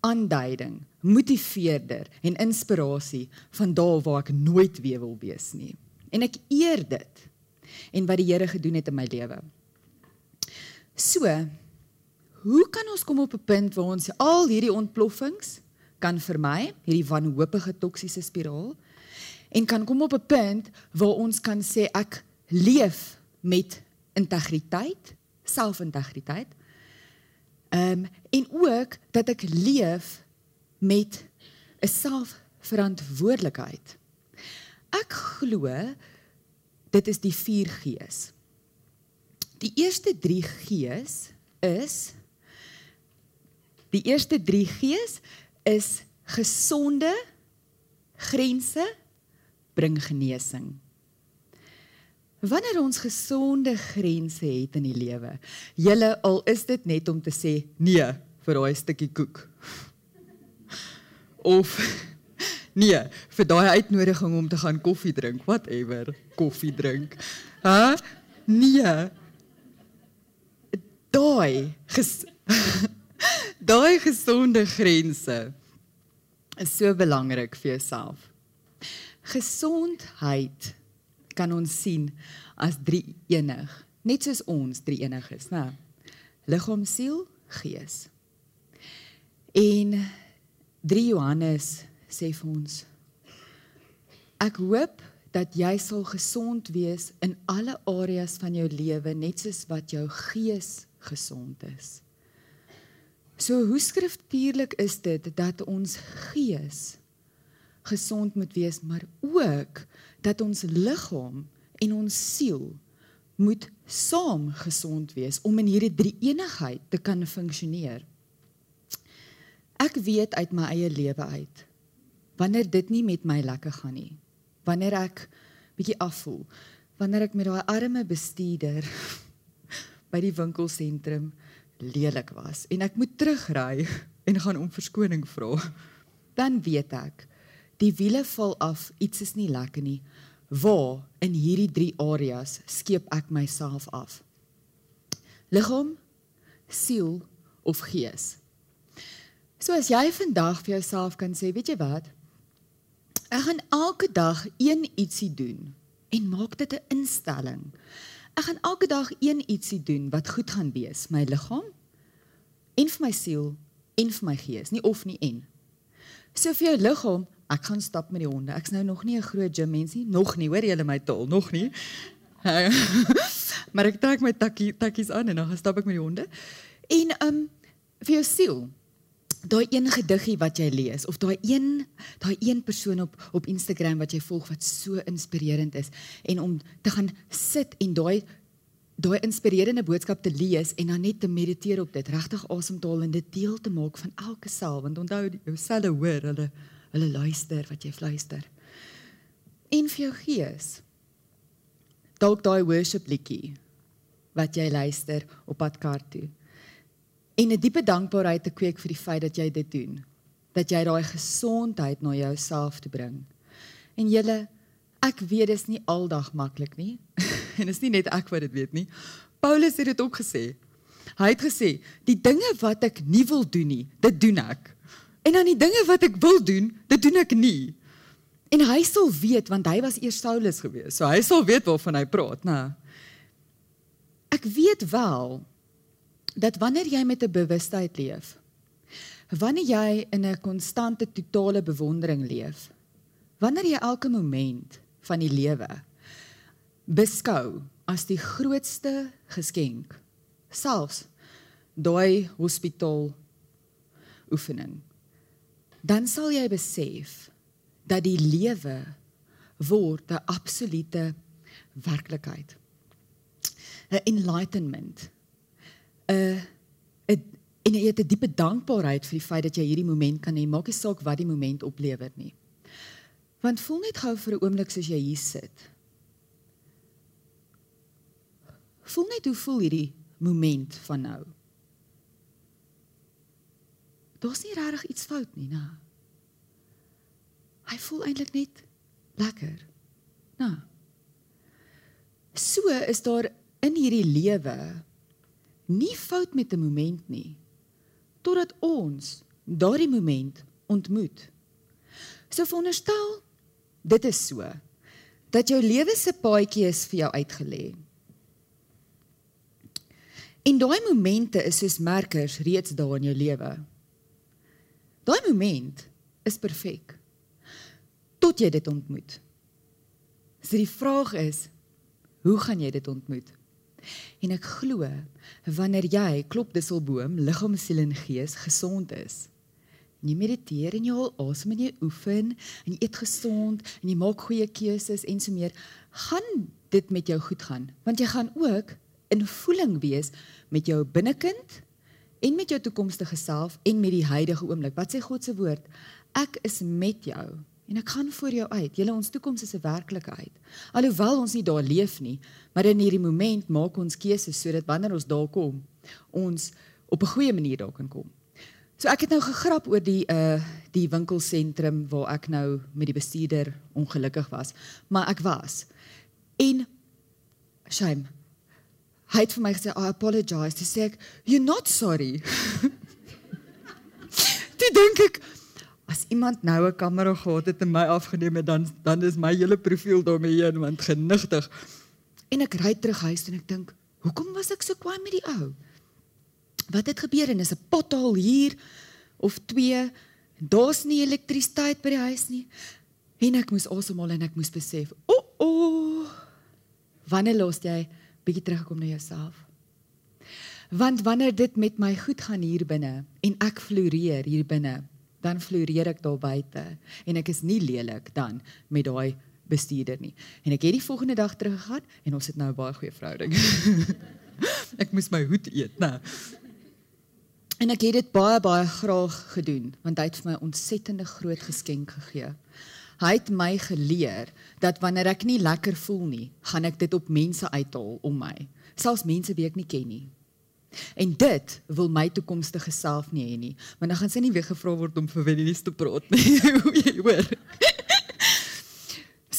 aanduiding, motiveerder en inspirasie van daar waar ek nooit weer wil wees nie. En ek eer dit en wat die Here gedoen het in my lewe. So, hoe kan ons kom op 'n punt waar ons al hierdie ontploffings kan vermy, hierdie wanhoopige toksiese spiraal en kan kom op 'n punt waar ons kan sê ek leef met integriteit, selfintegriteit Ehm um, en ook dat ek leef met 'n selfverantwoordelikheid. Ek glo dit is die 4 G's. Die eerste 3 G's is die eerste 3 G's is gesonde grense bring genesing. Wanneer ons gesonde grense het in die lewe, julle al is dit net om te sê nee vir daai stukkie koek. (laughs) Of (laughs) nee, vir daai uitnodiging om te gaan koffie drink, whatever, koffie drink. Hæ? Nee. Daai ges (laughs) daai gesonde grense is so belangrik vir jouself. Gesondheid kan ons sien as drie enig, net soos ons drie enig is, né? Liggaam, siel, gees. En 3 Johannes sê vir ons Ek hoop dat jy sal gesond wees in alle areas van jou lewe net soos wat jou gees gesond is. So hoe skriftuurlik is dit dat ons gees gesond moet wees, maar ook dat ons liggaam en ons siel moet saam gesond wees om in hierdie drie eenigheid te kan funksioneer. Ek weet uit my eie lewe uit wanneer dit nie met my lekker gaan nie. Wanneer ek bietjie afvoel, wanneer ek met daai arme bestuurder (laughs) by die winkelsentrum lelik was en ek moet terugry (laughs) en gaan om verskoning vra, dan weet ek die wiele val af, iets is nie lekker nie. Waar in hierdie drie areas skeep ek myself af? Liggaam, siel of gees? So as jy vandag vir jouself kan sê, weet jy wat? Ek gaan elke dag een ietsie doen en maak dit 'n instelling. Ek gaan elke dag een ietsie doen wat goed gaan wees, my liggaam en vir my siel en vir my gees, nie of nie en. So vir jou liggaam, ek gaan stap met die honde. Ek's nou nog nie 'n groot gym mens nie, nog nie, hoor jy my tol, nog nie. (laughs) maar ek trek my takkie takkies aan en dan gaan stap ek met die honde. En um vir jou siel, daai een gediggie wat jy lees of daai een daai een persoon op op Instagram wat jy volg wat so inspirerend is en om te gaan sit en daai daai inspirerende boodskap te lees en dan net te mediteer op dit, regtig asem te haal en dit deel te maak van elke sel, want onthou jou selle hoor, hulle hulle luister wat jy fluister. En vir jou gees. Dalk daai worship liedjie wat jy luister op pad kar toe. En 'n diepe dankbaarheid te kweek vir die feit dat jy dit doen. Dat jy daai gesondheid na jouself te bring. En julle ek weet dis nie aldag maklik nie. (laughs) en is nie net ek wat dit weet nie. Paulus het dit ook gesê. Hy het gesê, die dinge wat ek nie wil doen nie, dit doen ek. En dan die dinge wat ek wil doen, dit doen ek nie. En hy sal weet want hy was eers Saulus gewees. So hy sal weet waarvan hy praat, né? Ek weet wel dat wanneer jy met 'n bewustheid leef, wanneer jy in 'n konstante totale bewondering leef, wanneer jy elke moment van die lewe beskou as die grootste geskenk. Selfs daai hospitaal oefening. Dan sal jy besef dat die lewe word 'n absolute werklikheid. 'n enlightenment. 'n 'n en jy het 'n diepe dankbaarheid vir die feit dat jy hierdie moment kan hê. Maak nie saak wat die moment oplewer nie. Want voel net gou vir 'n oomblik soos jy hier sit. Voel net hoe voel hierdie moment van nou. Daar's nie regtig iets fout nie, né? Hy voel eintlik net lekker. Né? So is daar in hierdie lewe nie fout met 'n moment nie totdat ons daardie moment ontmoet. So veronderstel dit is so dat jou lewe se paadjie is vir jou uitgelê. En daai momente is soos merkers reeds daar in jou lewe. Daai moment is perfek. Tot jy dit ontmoet. So die vraag is, hoe gaan jy dit ontmoet? En ek glo wanneer jy klop disselboom liggaam, siel en gees gesond is, en jy mediteer en jy haal asem en jy oefen en jy eet gesond en jy maak goeie keuses en so meer, gaan dit met jou goed gaan. Want jy gaan ook in voeling wees met jou binnekind en met jou toekomstige self en met die huidige oomblik. Wat sê God se woord? Ek is met jou en ek gaan voor jou uit. Julle ons toekoms is 'n werklikheid. Alhoewel ons nie daar leef nie, maar in hierdie moment maak ons keuses sodat wanneer ons daar kom, ons op 'n goeie manier daar kan kom. So ek het nou gegrap oor die uh die winkelsentrum waar ek nou met die bestuurder ongelukkig was, maar ek was. En shame. Hy het vir my gesê, "I apologize." Hy sê, "You're not sorry." (laughs) Toe dink ek as iemand nou 'n kamera gehad het en my afgeneem het, dan dan is my hele profiel daarmee heen want genigtig. En ek ry terug huis en ek dink, "Hoekom was ek so kwaai met die ou?" Wat het gebeur en is 'n pothol hier of twee. Daar's nie elektrisiteit by die huis nie. En ek moes asemhaal en ek moes besef, "O, oh, o. Oh, wanneer los jy bietjie terugkom na jouself?" Want wanneer dit met my goed gaan hier binne en ek floreer hier binne, dan floreer ek daar buite en ek is nie lelik dan met daai bestuurder nie. En ek het die volgende dag teruggegaan en ons het nou 'n baie goeie verhouding. (laughs) ek moes my hoed eet, né? En ek het dit baie baie graag gedoen want hy het vir my ontsettende groot geskenk gegee. Hy het my geleer dat wanneer ek nie lekker voel nie, gaan ek dit op mense uithaal om my, selfs mense wie ek nie ken nie. En dit wil my toekomstige self nie hê nie, want dan gaan sy nie weer gevra word om vir Wendy te praat nie. (laughs) Jy hoor. (laughs)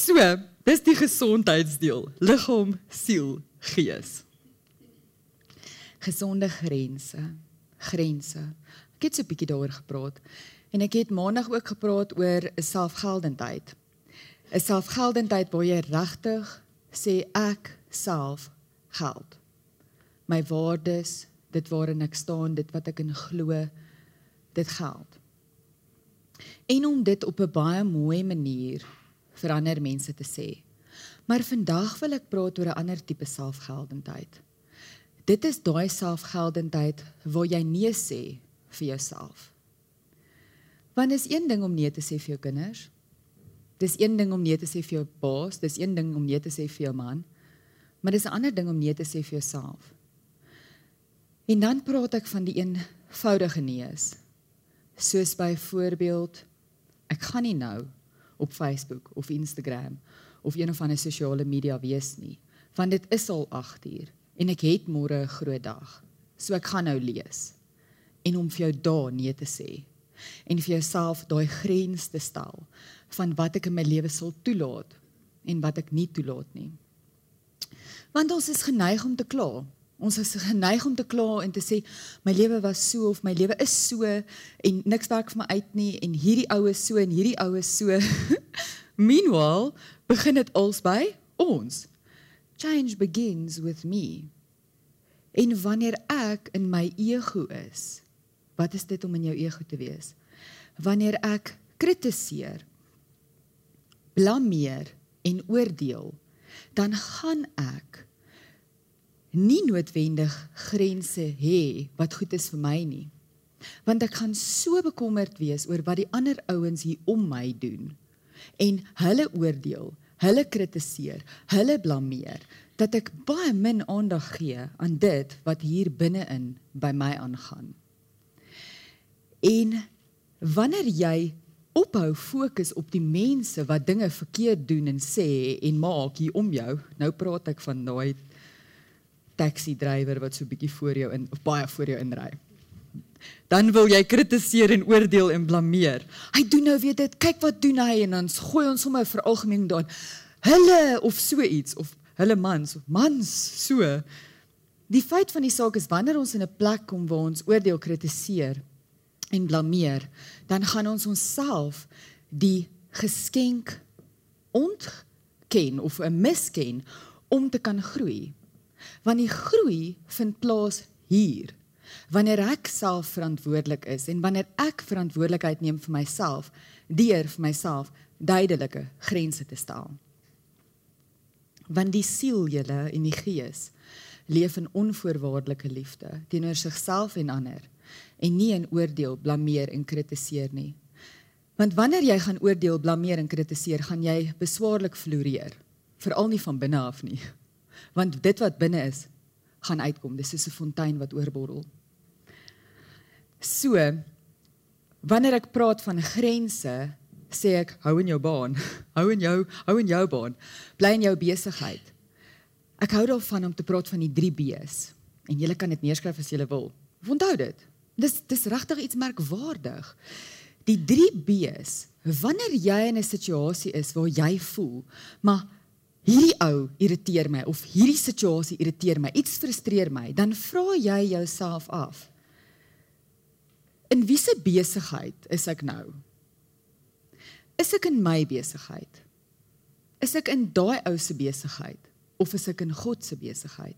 So, dis die gesondheidsdeel, liggaam, siel, gees. Gesonde grense grense. Ek het so 'n bietjie daaroor gepraat en ek het maandag ook gepraat oor 'n selfgeldendheid. 'n Selfgeldendheid waar jy regtig sê ek self geld. My waardes, dit waarin ek staan, dit wat ek in glo, dit geld. En om dit op 'n baie mooi manier vir ander mense te sê. Maar vandag wil ek praat oor 'n ander tipe selfgeldendheid. Dit is daai selfgeldendheid waar jy nee sê vir jouself. Want is een ding om nee te sê vir jou kinders. Dis een ding om nee te sê vir jou baas, dis een ding om nee te sê vir jou man. Maar dis 'n ander ding om nee te sê vir jouself. En dan praat ek van die eenvoudige nees. Soos byvoorbeeld ek gaan nie nou op Facebook of Instagram of een of ander sosiale media wees nie, want dit is al 8 uur en ek het môre 'n groot dag. So ek gaan nou lees en om vir jou daar nee te sê en vir jouself daai grens te stel van wat ek in my lewe sal toelaat en wat ek nie toelaat nie. Want ons is geneig om te kla. Ons is geneig om te kla en te sê my lewe was so of my lewe is so en niks werk vir my uit nie en hierdie oue so en hierdie oue so. (laughs) Meanwhile, begin dit als by ons change begins with me. En wanneer ek in my ego is, wat is dit om in jou ego te wees? Wanneer ek kritiseer, blameer en oordeel, dan gaan ek nie noodwendig grense hê wat goed is vir my nie. Want ek gaan so bekommerd wees oor wat die ander ouens hier om my doen en hulle oordeel hulle kritiseer, hulle blameer, dat ek baie min aandag gee aan dit wat hier binne-in by my aangaan. En wanneer jy ophou fokus op die mense wat dinge verkeerd doen en sê en maak hier om jou, nou praat ek van daai taxi drywer wat so bietjie voor jou in of baie voor jou inry. Dan wil jy kritiseer en oordeel en blameer. Hy doen nou weer dit. Kyk wat doen hy en dan gooi ons sommer vir algemeen daan. Hulle of so iets of hulle mans of mans so. Die feit van die saak is wanneer ons in 'n plek kom waar ons oordeel kritiseer en blameer, dan gaan ons onsself die geskenk ontken of 'n misken om te kan groei. Want die groei vind plaas hier wanneer ek self verantwoordelik is en wanneer ek verantwoordelikheid neem vir myself deur vir myself duidelike grense te stel. Want die siel julle en die gees leef in onvoorwaardelike liefde teenoor sigself en ander en nie in oordeel, blameer en kritiseer nie. Want wanneer jy gaan oordeel, blameer en kritiseer, gaan jy beswaarlik floreer, veral nie van binne af nie. Want dit wat binne is, gaan uitkom. Dis soos 'n fontein wat oorborrel. So, wanneer ek praat van grense, sê ek hou in jou baan. (laughs) Hou in jou, hou in jou baan. Bly in jou besigheid. Ek hou daarvan om te praat van die 3 B's en julle kan dit neerskryf as julle wil. Onthou dit. Dis dis regtig iets merkwaardig. Die 3 B's. Wanneer jy in 'n situasie is waar jy voel, maar hierdie ou irriteer my of hierdie situasie irriteer my, iets frustreer my, dan vra jy jouself af: In wiese besigheid is ek nou? Is ek in my besigheid? Is ek in daai ou se besigheid of is ek in God se besigheid?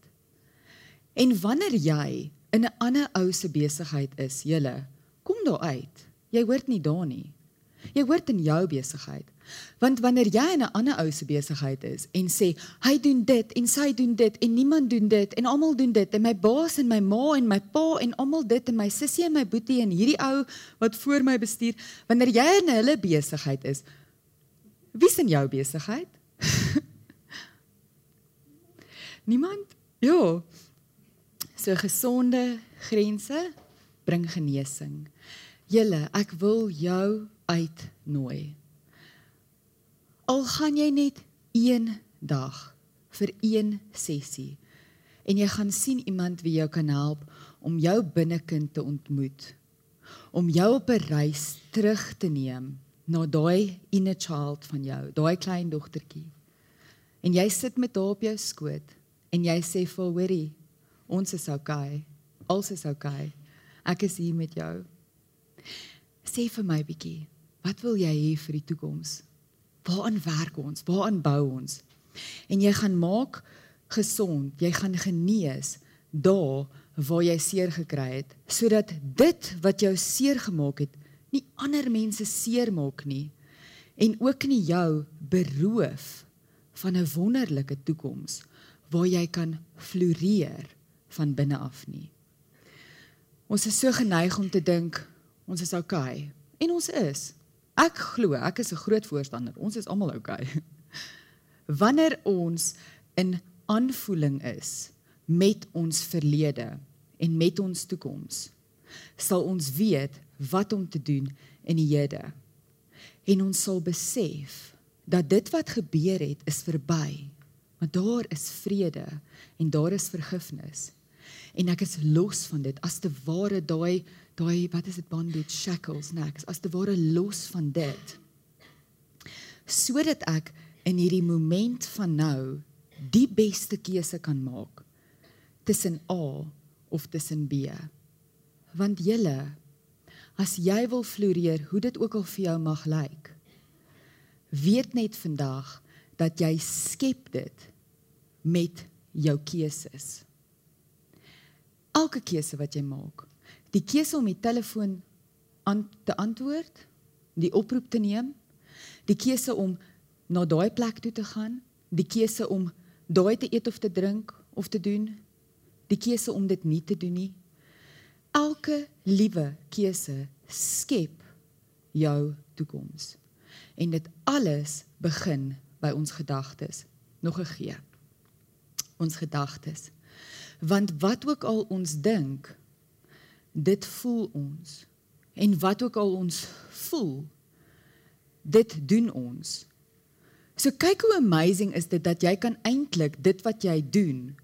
En wanneer jy in 'n ander ou se besigheid is, julle, kom daar uit. Jy hoort nie daar nie. Jy hoort in jou besigheid. Want wanneer jy in 'n ander ou se besigheid is en sê hy doen dit en sy doen dit en niemand doen dit en almal doen dit en my baas en my ma en my pa en almal dit en my sussie en my boetie en hierdie ou wat voor my bestuur, wanneer jy in hulle besigheid is, wie's in jou besigheid? (laughs) niemand? Ja. So gesonde grense bring genesing. Julle, ek wil jou uitnooi. Al gaan jy net een dag vir een sessie en jy gaan sien iemand wie jou kan help om jou binnekind te ontmoet. Om jou op 'n reis terug te neem na daai inner child van jou, daai klein dogtertjie. En jy sit met haar op jou skoot en jy sê vir hoorie, ons is okay. Alles is okay. Ek is hier met jou. Sê vir my bietjie, wat wil jy hê vir die toekoms? Waaraan werk ons? Waaraan bou ons? En jy gaan maak gesond, jy gaan genees daar waar jy seer gekry het, sodat dit wat jou seer gemaak het, nie ander mense seer maak nie en ook nie jou beroof van 'n wonderlike toekoms waar jy kan floreer van binne af nie. Ons is so geneig om te dink ons is oukei okay, en ons is. Ek glo, ek is 'n groot voorstander. Ons is almal oukei. Okay. (laughs) Wanneer ons in aanvoeling is met ons verlede en met ons toekoms, sal ons weet wat om te doen in die hede. En ons sal besef dat dit wat gebeur het is verby. Maar daar is vrede en daar is vergifnis. En ek is los van dit. As te ware daai daai wat is dit bondage shackles next as te ware los van dit. Sodat ek in hierdie moment van nou die beste keuse kan maak tussen A of tussen B. Want julle as jy wil floreer hoe dit ook al vir jou mag lyk weet net vandag dat jy skep dit met jou keuses elke keuse wat jy maak die keuse om die telefoon aan te antwoord, die oproep te neem, die keuse om na daai plek toe te gaan, die keuse om daai te eet of te drink of te doen, die keuse om dit nie te doen nie. Elke liewe keuse skep jou toekoms. En dit alles begin by ons gedagtes. Nog 'n gee. Ons gedagtes. Want wat ook al ons dink, dit voel ons. En wat ook al ons voel, dit doen ons. So kyk hoe amazing is dit dat jy kan eintlik dit wat jy doen,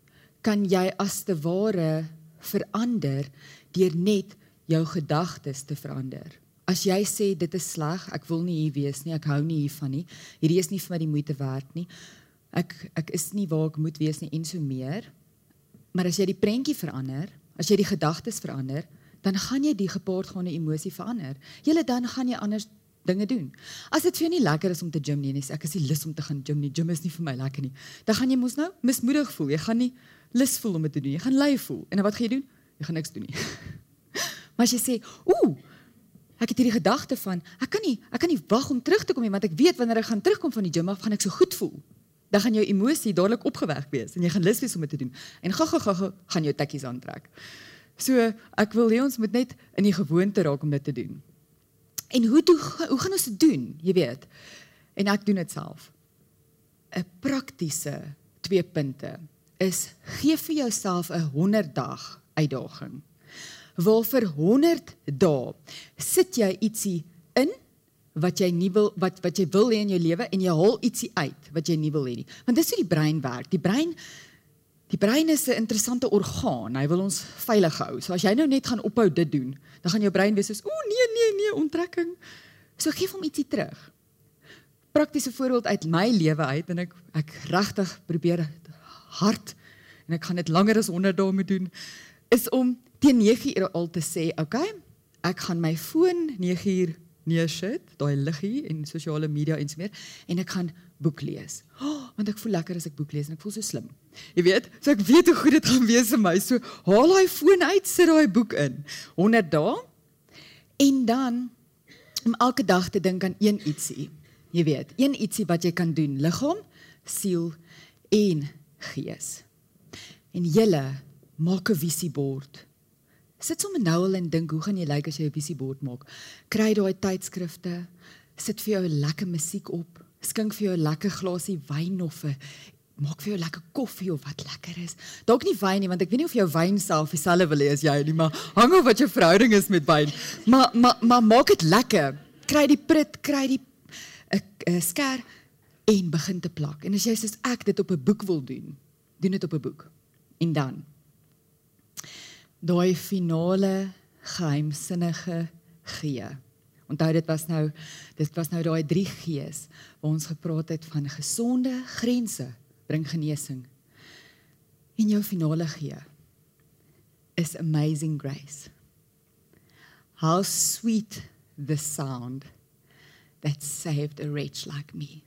kan jy as te ware verander deur net jou gedagtes te verander. As jy sê dit is sleg, ek wil nie hier wees nie, ek hou nie hiervan nie. Hierdie is nie vir my die moeite werd nie. Ek ek is nie waar ek moet wees nie en so meer. Maar as jy die prentjie verander, as jy die gedagtes verander, dan gaan jy die gepaardgaande emosie verander. Julle dan gaan jy anders dinge doen. As dit vir jou nie lekker is om te gym nie, nee, ek is nie lus om te gaan gym nie. Gym is nie vir my lekker nie. Dan gaan jy mos nou mismoedig voel. Jy gaan nie lus voel om dit te doen. Jy gaan lui voel. En wat gaan jy doen? Jy gaan niks doen nie. (laughs) maar as jy sê, "Ooh, ek het hierdie gedagte van, ek kan nie, ek kan nie wag om terug te kom nie, want ek weet wanneer ek gaan terugkom van die gym af, gaan ek so goed voel." Dan gaan jou emosie dadelik opgewek wees en jy gaan lus wees om dit te doen. En gou gou gou gaan jou tekkies aantrek. So ek wil hê ons moet net in die gewoonte raak om dit te doen. En hoe toe, hoe gaan ons dit doen? Jy weet. En ek doen dit self. 'n Praktiese twee punte is gee vir jouself 'n 100 dag uitdaging. Waar vir 100 dae sit jy ietsie in wat jy nie wil wat wat jy wil hê in jou lewe en jy haal ietsie uit wat jy nie wil hê nie. Want dis hoe die brein werk. Die brein Die brein is 'n interessante orgaan. Hy wil ons veilig hou. So as jy nou net gaan ophou dit doen, dan gaan jou brein wees soos, "O nee, nee, nee, onttrekking." So gee hom ietsie terug. Praktiese voorbeeld uit my lewe uit en ek ek regtig probeer hard en ek gaan dit langer as 100 dae moet doen is om teen 9 uur al te sê, "Oké, okay, ek gaan my foon 9 uur neersit, daai liggie en sosiale media en so meer en ek gaan boek lees. Oh, want ek voel lekker as ek boek lees en ek voel so slim. Jy weet, so ek weet hoe goed dit gaan wees vir my. So haal daai foon uit, sit daai boek in. 100 dae. En dan om elke dag te dink aan een ietsie. Jy weet, een ietsie wat jy kan doen, liggaam, siel en gees. En julle maak 'n visiebord. Sit sommer nou al en dink hoe gaan jy lyk as jy 'n visiebord maak? Kry daai tydskrifte, sit vir jou lekker musiek op, skink vir jou 'n lekker glasie wyn of 'n maak vir jou lekker koffie of wat lekker is. Dalk nie wyn nie want ek weet nie of jou wyn self dieselfde wil hê as jy nie, maar hang of wat jou verhouding is met wyn. Maar maar maar maak dit lekker. Kry die prit, kry die 'n skêr en begin te plak. En as jy sê ek dit op 'n boek wil doen, doen dit op 'n boek. En dan daai finale geheimsinnige gee. Onthou dit was nou dit was nou daai 3 G's waar ons gepraat het van gesonde grense bring genesing. En jou finale gee is amazing grace. How sweet the sound that saved a wretch like me.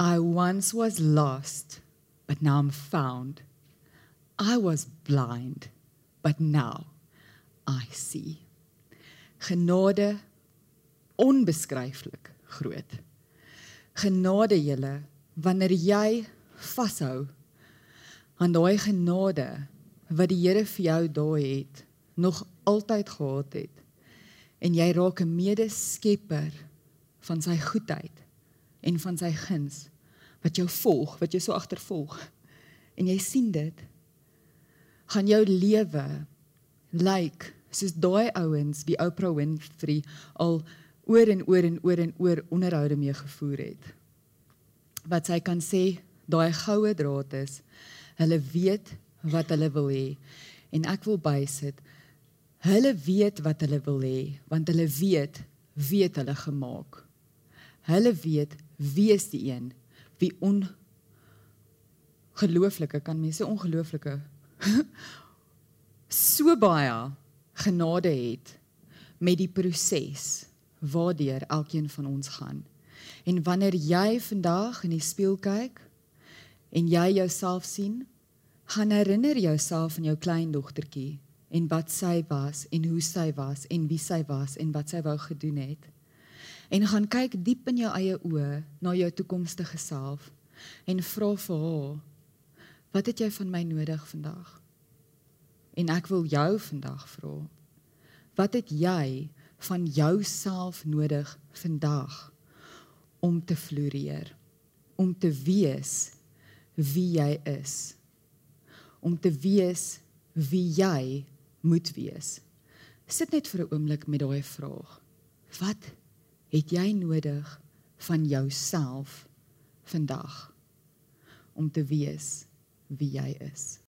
I once was lost, but now I'm found. I was blind, but now I see. Genade onbeskryflik groot. Genade julle wanneer jy vashou aan daai genade wat die Here vir jou daai het, nog altyd gehad het. En jy raak 'n medeskepper van sy goedheid en van sy guns wat jou volg, wat jou so agtervolg. En jy sien dit gaan jou lewe lyk like, soos daai ouens wie Oprah Winfrey al oor en oor en oor en oor onderhoude mee gevoer het. Wat sy kan sê, daai goue draad is, hulle weet wat hulle wil hê en ek wil bysit, hulle weet wat hulle wil hê want hulle weet wie het hulle gemaak. Hulle weet wie is die een wie on gelooflike kan mense ongelooflike so baie genade het met die proses waardeur elkeen van ons gaan. En wanneer jy vandag in die spieël kyk en jy jouself sien, gaan herinner jouself aan jou kleindogtertjie en wat sy was en hoe sy was en wie sy was en wat sy wou gedoen het. En gaan kyk diep in jou eie oë na jou toekomstige self en vra vir haar wat het jy van my nodig vandag? En ek wil jou vandag vra. Wat het jy van jouself nodig vandag om te floreer? Om te wees wie jy is? Om te wees wie jy moet wees? Sit net vir 'n oomblik met daai vraag. Wat het jy nodig van jouself vandag om te wees wie jy is?